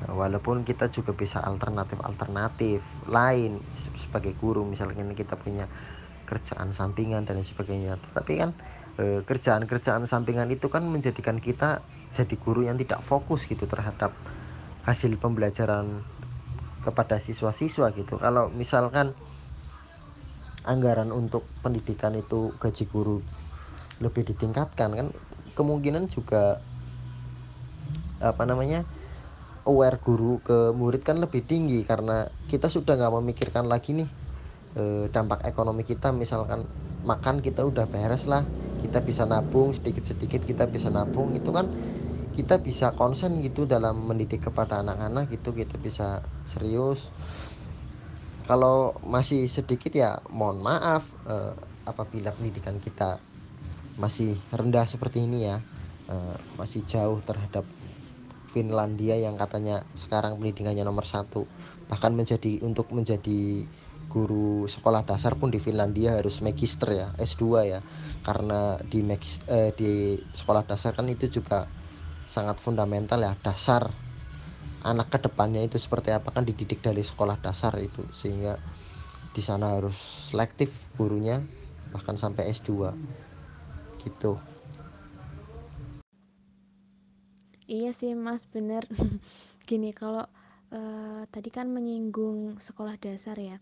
Nah, walaupun kita juga bisa alternatif alternatif lain sebagai guru misalnya kita punya kerjaan sampingan dan sebagainya. Tapi kan e, kerjaan-kerjaan sampingan itu kan menjadikan kita jadi guru yang tidak fokus gitu terhadap hasil pembelajaran kepada siswa-siswa gitu. Kalau misalkan anggaran untuk pendidikan itu gaji guru lebih ditingkatkan kan? Kemungkinan juga apa namanya aware guru ke murid kan lebih tinggi karena kita sudah nggak memikirkan lagi nih e, dampak ekonomi kita. Misalkan makan kita udah beres lah kita bisa nabung sedikit-sedikit kita bisa nabung itu kan kita bisa konsen gitu dalam mendidik kepada anak-anak gitu kita bisa serius. Kalau masih sedikit ya mohon maaf e, apabila pendidikan kita masih rendah seperti ini ya. E, masih jauh terhadap Finlandia yang katanya sekarang pendidikannya nomor satu. Bahkan menjadi untuk menjadi guru sekolah dasar pun di Finlandia harus magister ya S2 ya. Karena di magister, eh, di sekolah dasar kan itu juga sangat fundamental ya dasar anak ke depannya itu seperti apa kan dididik dari sekolah dasar itu. Sehingga di sana harus selektif gurunya bahkan sampai S2 gitu. Iya sih mas bener. *laughs* Gini kalau uh, tadi kan menyinggung sekolah dasar ya.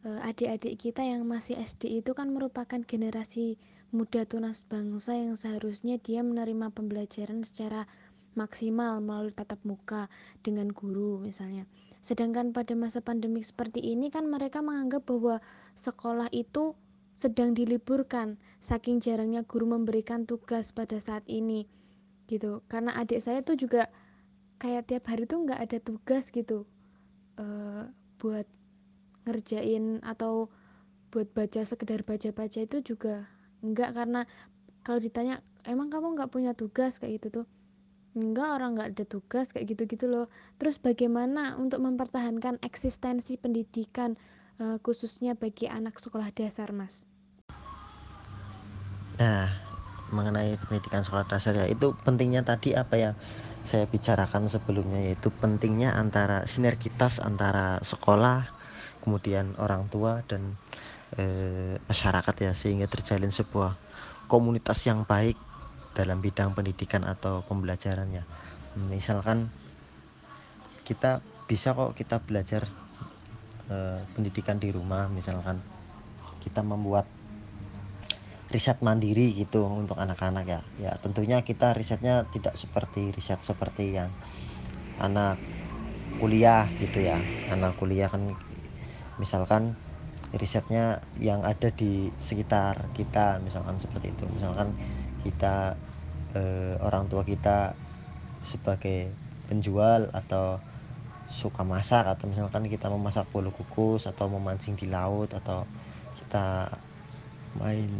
Eh, adik-adik kita yang masih SD itu kan merupakan generasi muda tunas bangsa yang seharusnya dia menerima pembelajaran secara maksimal melalui tatap muka dengan guru misalnya. Sedangkan pada masa pandemik seperti ini kan mereka menganggap bahwa sekolah itu sedang diliburkan saking jarangnya guru memberikan tugas pada saat ini gitu. Karena adik saya tuh juga kayak tiap hari tuh nggak ada tugas gitu uh, buat ngerjain atau buat baca sekedar baca-baca itu juga enggak karena kalau ditanya emang kamu nggak punya tugas? kayak gitu tuh. Enggak orang nggak ada tugas kayak gitu-gitu loh. Terus bagaimana untuk mempertahankan eksistensi pendidikan uh, khususnya bagi anak sekolah dasar mas nah mengenai pendidikan sekolah dasar ya itu pentingnya tadi apa ya saya bicarakan sebelumnya yaitu pentingnya antara sinergitas antara sekolah kemudian orang tua dan e, masyarakat ya sehingga terjalin sebuah komunitas yang baik dalam bidang pendidikan atau pembelajarannya misalkan kita bisa kok kita belajar e, pendidikan di rumah misalkan kita membuat riset mandiri gitu untuk anak-anak ya. Ya tentunya kita risetnya tidak seperti riset seperti yang anak kuliah gitu ya. Anak kuliah kan misalkan risetnya yang ada di sekitar kita misalkan seperti itu. Misalkan kita eh, orang tua kita sebagai penjual atau suka masak atau misalkan kita memasak bolu kukus atau memancing di laut atau kita main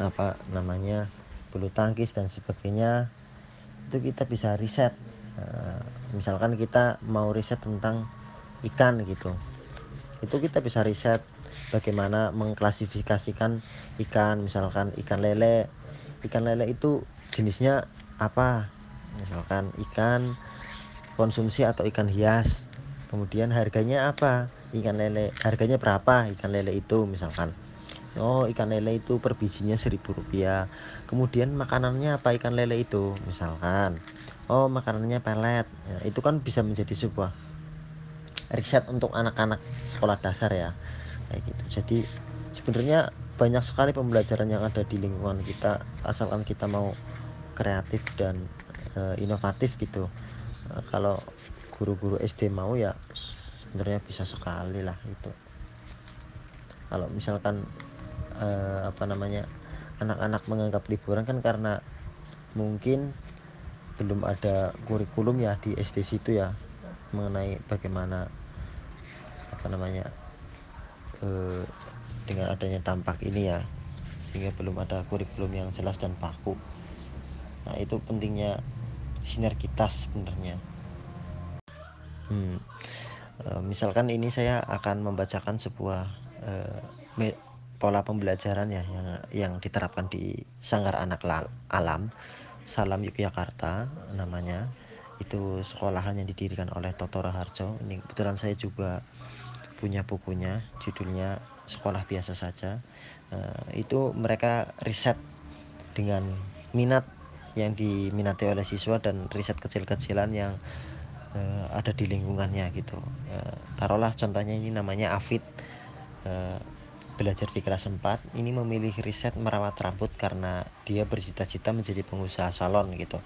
apa namanya bulu tangkis dan sebagainya itu kita bisa riset. Nah, misalkan kita mau riset tentang ikan gitu. Itu kita bisa riset bagaimana mengklasifikasikan ikan misalkan ikan lele. Ikan lele itu jenisnya apa? Misalkan ikan konsumsi atau ikan hias. Kemudian harganya apa? Ikan lele harganya berapa ikan lele itu misalkan oh ikan lele itu per bijinya seribu rupiah. Kemudian makanannya apa ikan lele itu? Misalkan oh makanannya pelet. Ya, itu kan bisa menjadi sebuah riset untuk anak-anak sekolah dasar ya. Kayak gitu. Jadi sebenarnya banyak sekali pembelajaran yang ada di lingkungan kita asalkan kita mau kreatif dan e, inovatif gitu. E, kalau guru-guru SD mau ya sebenarnya bisa sekali lah itu kalau misalkan eh, apa namanya anak-anak menganggap liburan kan karena mungkin belum ada kurikulum ya di SD situ ya mengenai bagaimana apa namanya eh, dengan adanya dampak ini ya sehingga belum ada kurikulum yang jelas dan baku. Nah itu pentingnya sinergitas sebenarnya. Hmm. Eh, misalkan ini saya akan membacakan sebuah uh, pola pembelajaran ya yang yang diterapkan di Sanggar Anak Alam Salam Yogyakarta namanya. Itu sekolahan yang didirikan oleh Toto Raharjo ini kebetulan saya juga punya bukunya judulnya sekolah biasa saja. Uh, itu mereka riset dengan minat yang diminati oleh siswa dan riset kecil-kecilan yang uh, ada di lingkungannya gitu. Uh, taruhlah contohnya ini namanya Afid. Uh, belajar di kelas 4 ini memilih riset merawat rambut karena dia bercita-cita menjadi pengusaha salon gitu.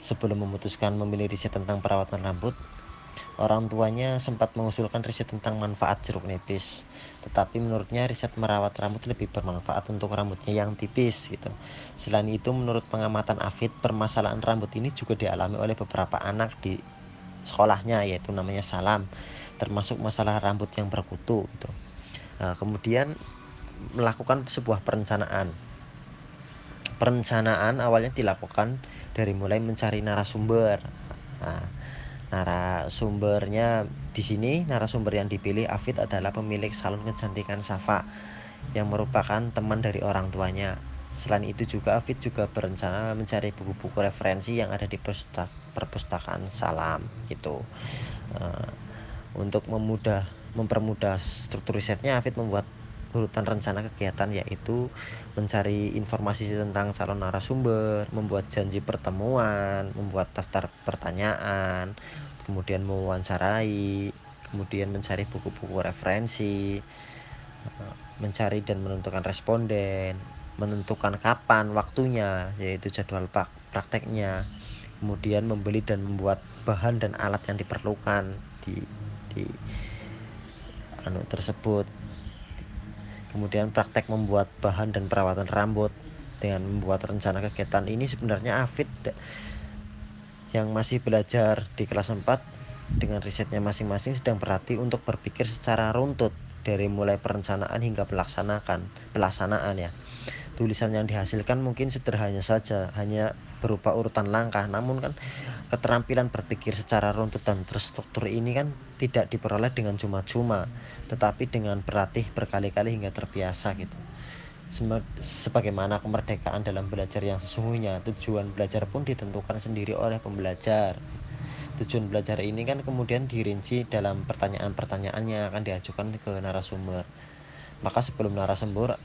Sebelum memutuskan memilih riset tentang perawatan rambut orang tuanya sempat mengusulkan riset tentang manfaat jeruk nipis. Tetapi menurutnya riset merawat rambut lebih bermanfaat untuk rambutnya yang tipis gitu. Selain itu menurut pengamatan Afid permasalahan rambut ini juga dialami oleh beberapa anak di sekolahnya yaitu namanya salam termasuk masalah rambut yang berkutu gitu. Nah, kemudian melakukan sebuah perencanaan. Perencanaan awalnya dilakukan dari mulai mencari narasumber. Nah, narasumbernya di sini narasumber yang dipilih Afid adalah pemilik salon kecantikan Safa yang merupakan teman dari orang tuanya. Selain itu juga Afid juga berencana mencari buku-buku referensi yang ada di perpustakaan Salam gitu. Uh, untuk memudah mempermudah struktur risetnya Afid membuat urutan rencana kegiatan yaitu mencari informasi tentang calon narasumber, membuat janji pertemuan, membuat daftar pertanyaan, kemudian mewawancarai, kemudian mencari buku-buku referensi, eh, mencari dan menentukan responden, menentukan kapan waktunya yaitu jadwal prakteknya kemudian membeli dan membuat bahan dan alat yang diperlukan di di anu tersebut. Kemudian praktek membuat bahan dan perawatan rambut dengan membuat rencana kegiatan ini sebenarnya Afid yang masih belajar di kelas 4 dengan risetnya masing-masing sedang berarti untuk berpikir secara runtut dari mulai perencanaan hingga pelaksanakan pelaksanaan ya. Tulisan yang dihasilkan mungkin sederhana saja hanya berupa urutan langkah. Namun kan keterampilan berpikir secara runtut dan terstruktur ini kan tidak diperoleh dengan cuma-cuma tetapi dengan berlatih berkali-kali hingga terbiasa gitu. Sebagaimana kemerdekaan dalam belajar yang sesungguhnya tujuan belajar pun ditentukan sendiri oleh pembelajar. Tujuan belajar ini kan kemudian dirinci dalam pertanyaan-pertanyaan yang akan diajukan ke narasumber. Maka sebelum narasumber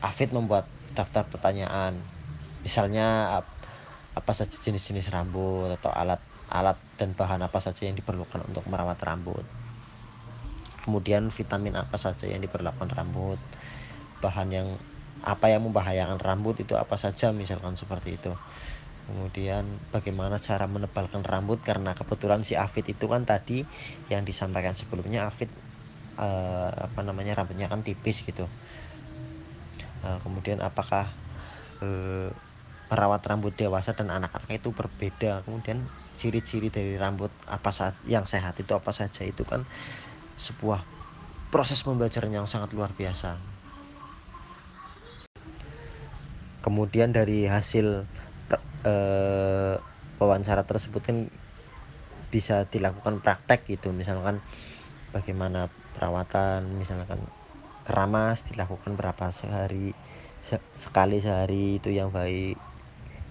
Afid membuat daftar pertanyaan misalnya apa saja jenis-jenis rambut atau alat alat dan bahan apa saja yang diperlukan untuk merawat rambut. Kemudian vitamin apa saja yang diperlukan rambut bahan yang apa yang membahayakan rambut itu apa saja misalkan seperti itu. Kemudian bagaimana cara menebalkan rambut karena kebetulan si Afid itu kan tadi yang disampaikan sebelumnya Afid eh, apa namanya rambutnya kan tipis gitu. Nah, kemudian apakah eh, perawat rambut dewasa dan anak-anak itu berbeda? Kemudian ciri-ciri dari rambut apa saat yang sehat itu apa saja itu kan sebuah proses pembelajaran yang sangat luar biasa. Kemudian dari hasil eh, wawancara tersebut kan bisa dilakukan praktek gitu misalkan bagaimana perawatan misalkan keramas dilakukan berapa sehari se sekali sehari itu yang baik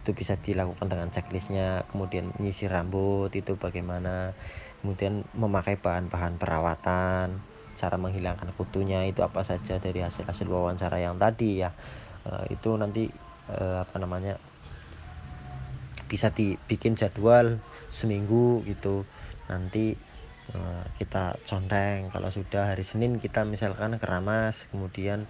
itu bisa dilakukan dengan checklistnya kemudian nyisir rambut itu bagaimana kemudian memakai bahan-bahan perawatan cara menghilangkan kutunya itu apa saja dari hasil-hasil wawancara yang tadi ya. E, itu nanti e, apa namanya bisa dibikin jadwal seminggu gitu. Nanti uh, kita conteng. Kalau sudah hari Senin kita misalkan keramas kemudian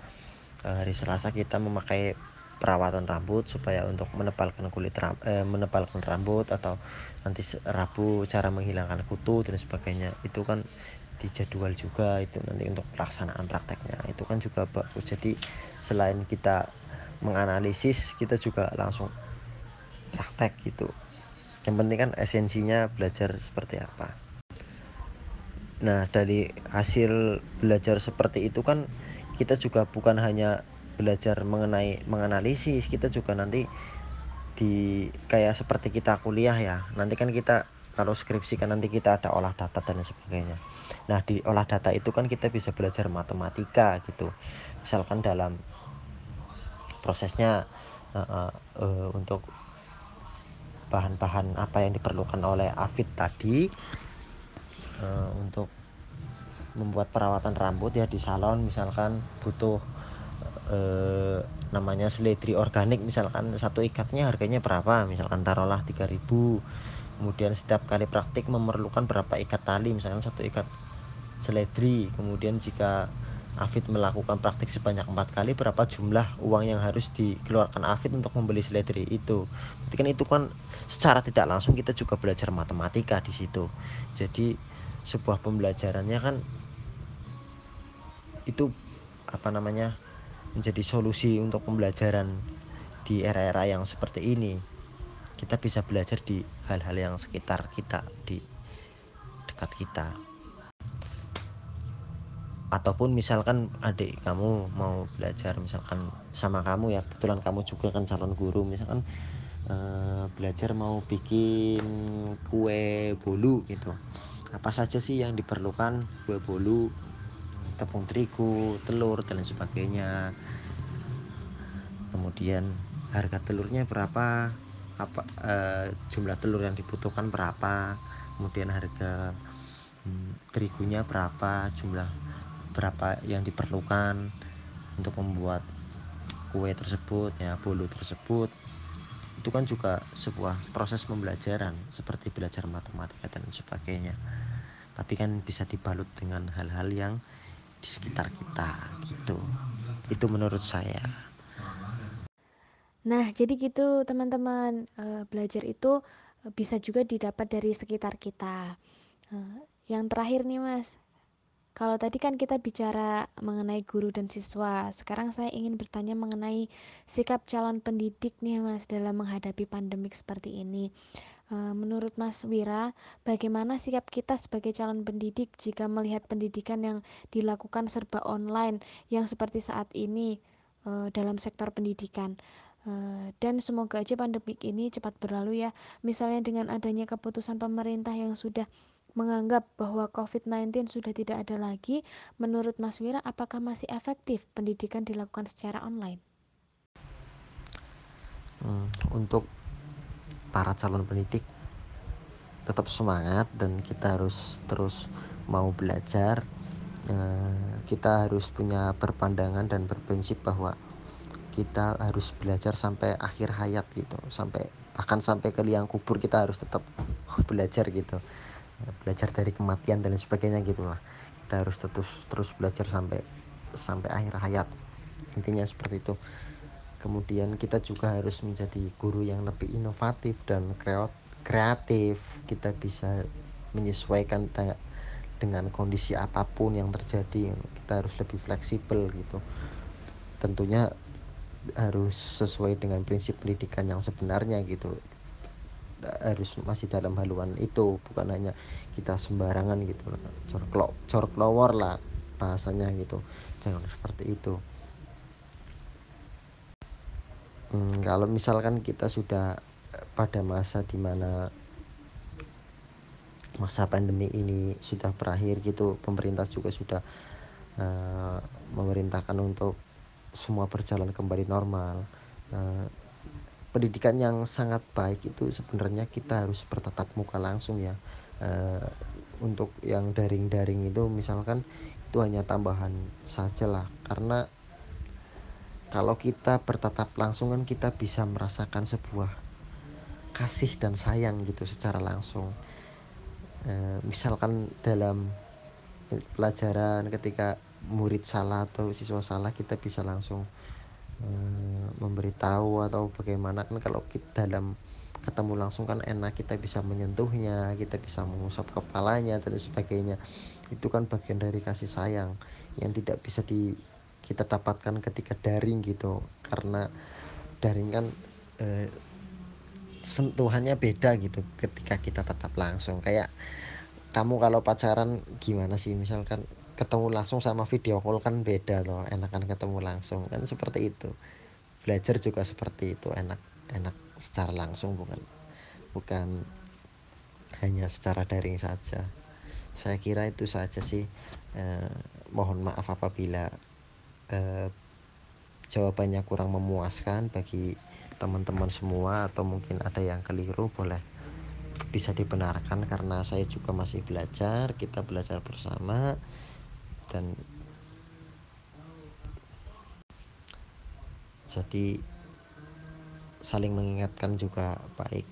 hari Selasa kita memakai perawatan rambut supaya untuk menebalkan kulit ram, eh, menebalkan rambut atau nanti Rabu cara menghilangkan kutu dan sebagainya. Itu kan dijadwal juga itu nanti untuk pelaksanaan prakteknya. Itu kan juga bagus. Jadi selain kita menganalisis kita juga langsung praktek gitu. Yang penting kan esensinya belajar seperti apa. Nah dari hasil belajar seperti itu kan kita juga bukan hanya belajar mengenai menganalisis kita juga nanti di kayak seperti kita kuliah ya nanti kan kita kalau skripsi kan nanti kita ada olah data dan sebagainya. Nah di olah data itu kan kita bisa belajar matematika gitu. Misalkan dalam prosesnya uh, uh, uh, untuk bahan-bahan apa yang diperlukan oleh Afid tadi uh, untuk membuat perawatan rambut ya di salon misalkan butuh uh, namanya seledri organik misalkan satu ikatnya harganya berapa? Misalkan taruhlah 3000 kemudian setiap kali praktik memerlukan berapa ikat tali? Misalkan satu ikat seledri. Kemudian jika Afid melakukan praktik sebanyak empat kali berapa jumlah uang yang harus dikeluarkan Afid untuk membeli seledri itu? Berarti kan itu kan secara tidak langsung kita juga belajar matematika di situ. Jadi sebuah pembelajarannya kan itu apa namanya menjadi solusi untuk pembelajaran di era-era yang seperti ini. Kita bisa belajar di hal-hal yang sekitar kita di dekat kita. Ataupun misalkan adik kamu mau belajar misalkan sama kamu ya kebetulan kamu juga kan calon guru misalkan uh, belajar mau bikin kue bolu gitu. Apa saja sih yang diperlukan kue bolu tepung terigu telur dan sebagainya. Kemudian harga telurnya berapa? Apa uh, jumlah telur yang dibutuhkan berapa? Kemudian harga hmm, terigunya berapa? Jumlah berapa yang diperlukan untuk membuat kue tersebut ya bolu tersebut. Itu kan juga sebuah proses pembelajaran seperti belajar matematika dan sebagainya. Tapi kan bisa dibalut dengan hal-hal yang di sekitar kita gitu. Itu menurut saya. Nah jadi gitu teman-teman. E, belajar itu bisa juga didapat dari sekitar kita. E, yang terakhir nih mas. Kalau tadi kan kita bicara mengenai guru dan siswa, sekarang saya ingin bertanya mengenai sikap calon pendidik nih Mas dalam menghadapi pandemik seperti ini. Eh, menurut Mas Wira, bagaimana sikap kita sebagai calon pendidik jika melihat pendidikan yang dilakukan serba online yang seperti saat ini eh, dalam sektor pendidikan? Eh, dan semoga aja pandemik ini cepat berlalu ya. Misalnya dengan adanya keputusan pemerintah yang sudah menganggap bahwa COVID-19 sudah tidak ada lagi, menurut Mas Wira apakah masih efektif pendidikan dilakukan secara online? Hmm, untuk para calon pendidik. Tetap semangat dan kita harus terus mau belajar. Eh, kita harus punya berpandangan dan berprinsip bahwa kita harus belajar sampai akhir hayat gitu, sampai bahkan sampai ke liang kubur kita harus tetap *laughs* belajar gitu. Belajar dari kematian dan sebagainya gitulah kita harus terus terus belajar sampai sampai akhir hayat. Intinya seperti itu kemudian kita juga harus menjadi guru yang lebih inovatif dan kreatif. Kita bisa menyesuaikan dengan kondisi apa pun yang terjadi. Kita harus lebih fleksibel gitu. Tentunya harus sesuai dengan prinsip pendidikan yang sebenarnya gitu. Harus masih dalam haluan itu bukan hanya kita sembarangan gitu. Corklowor lah bahasanya gitu. Jangan seperti itu hmm, kalau misalkan kita sudah pada masa di mana masa pandemi ini sudah berakhir gitu pemerintah juga sudah uh, memerintahkan untuk semua berjalan kembali normal uh, pendidikan yang sangat baik itu sebenarnya kita harus bertatap muka langsung ya uh, untuk yang daring-daring itu misalkan itu hanya tambahan saja lah. Karena kalau kita bertatap langsung kan kita bisa merasakan sebuah kasih dan sayang gitu secara langsung. E, misalkan dalam pelajaran ketika murid salah atau siswa salah kita bisa langsung e, memberitahu atau bagaimana. Kan kalau kita dalam ketemu langsung kan enak kita bisa menyentuhnya kita bisa mengusap kepalanya dan sebagainya. Itu kan bagian dari kasih sayang yang tidak bisa di kita dapatkan ketika daring gitu. Karena daring kan eh, sentuhannya beda gitu ketika kita tetap langsung. Kayak kamu kalau pacaran gimana sih? Misalkan ketemu langsung sama video call kan beda loh enakan ketemu langsung. Kan seperti itu. Belajar juga seperti itu enak enak secara langsung bukan bukan hanya secara daring saja. Saya kira itu saja sih. Eh, mohon maaf apabila eh, jawabannya kurang memuaskan bagi teman-teman semua atau mungkin ada yang keliru boleh bisa dibenarkan karena saya juga masih belajar kita belajar bersama dan jadi saling mengingatkan juga baik.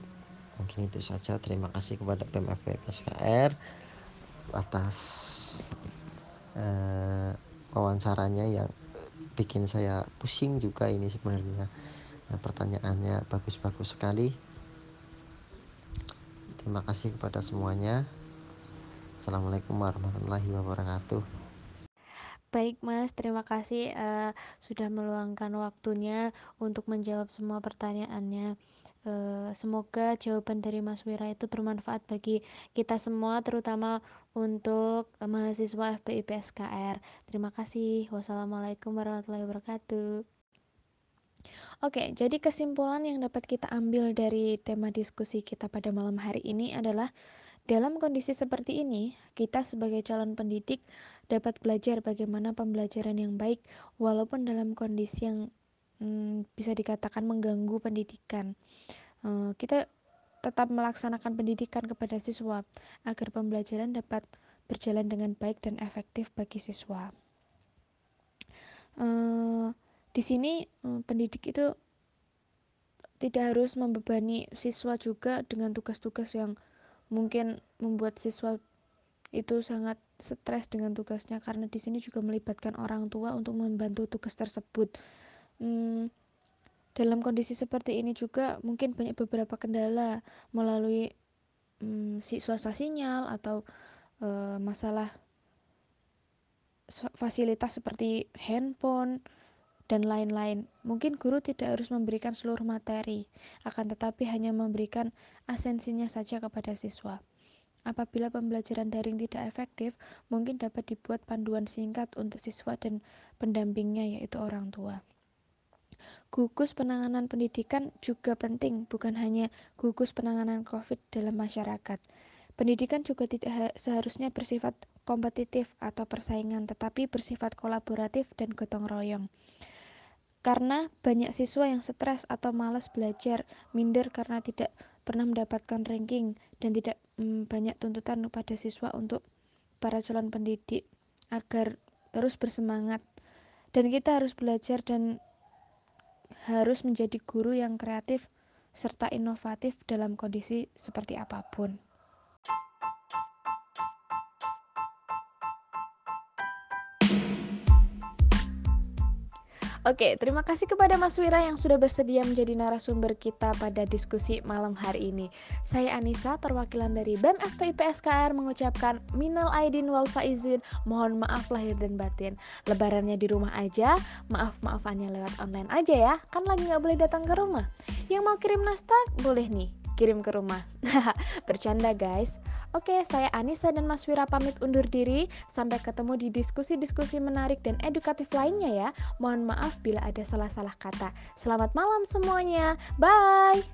Mungkin itu saja. Terima kasih kepada PMFP SKR atas eh, wawancaranya yang bikin saya pusing juga ini sebenarnya. Nah, pertanyaannya bagus-bagus sekali. Terima kasih kepada semuanya. Assalamualaikum warahmatullahi wabarakatuh. Baik Mas, terima kasih uh, sudah meluangkan waktunya untuk menjawab semua pertanyaannya. Uh, semoga jawaban dari Mas Wira itu bermanfaat bagi kita semua, terutama untuk mahasiswa FPIP SKR. Terima kasih. Wassalamualaikum warahmatullahi wabarakatuh. Oke, jadi kesimpulan yang dapat kita ambil dari tema diskusi kita pada malam hari ini adalah dalam kondisi seperti ini, kita sebagai calon pendidik dapat belajar bagaimana pembelajaran yang baik, walaupun dalam kondisi yang hmm, bisa dikatakan mengganggu pendidikan. Uh, kita tetap melaksanakan pendidikan kepada siswa agar pembelajaran dapat berjalan dengan baik dan efektif bagi siswa. Uh, di sini uh, pendidik itu tidak harus membebani siswa juga dengan tugas-tugas yang mungkin membuat siswa itu sangat stres dengan tugasnya karena di sini juga melibatkan orang tua untuk membantu tugas tersebut. Hmm, dalam kondisi seperti ini juga mungkin banyak beberapa kendala melalui hmm, suasana sinyal atau uh, masalah fasilitas seperti handphone dan lain-lain. Mungkin guru tidak harus memberikan seluruh materi, akan tetapi hanya memberikan asensinya saja kepada siswa. Apabila pembelajaran daring tidak efektif, mungkin dapat dibuat panduan singkat untuk siswa dan pendampingnya, yaitu orang tua. Gugus penanganan pendidikan juga penting, bukan hanya gugus penanganan COVID dalam masyarakat. Pendidikan juga tidak seharusnya bersifat kompetitif atau persaingan, tetapi bersifat kolaboratif dan gotong royong. Karena banyak siswa yang stres atau malas belajar, minder karena tidak pernah mendapatkan ranking dan tidak mm, banyak tuntutan kepada siswa untuk para calon pendidik agar terus bersemangat. Dan kita harus belajar dan harus menjadi guru yang kreatif serta inovatif dalam kondisi seperti apa pun. Oke, terima kasih kepada Mas Wira yang sudah bersedia menjadi narasumber kita pada diskusi malam hari ini. Saya Anissa, perwakilan dari BEM FPIP SKR mengucapkan minal aidin wal faizin, mohon maaf lahir dan batin. Lebarannya di rumah aja, maaf-maafannya lewat online aja ya, kan lagi nggak boleh datang ke rumah. Yang mau kirim nastar, boleh nih, kirim ke rumah. *laughs* Bercanda guys. Oke, saya Anissa dan Mas Wira pamit undur diri. Sampai ketemu di diskusi-diskusi menarik dan edukatif lainnya ya. Mohon maaf bila ada salah-salah kata. Selamat malam semuanya. Bye.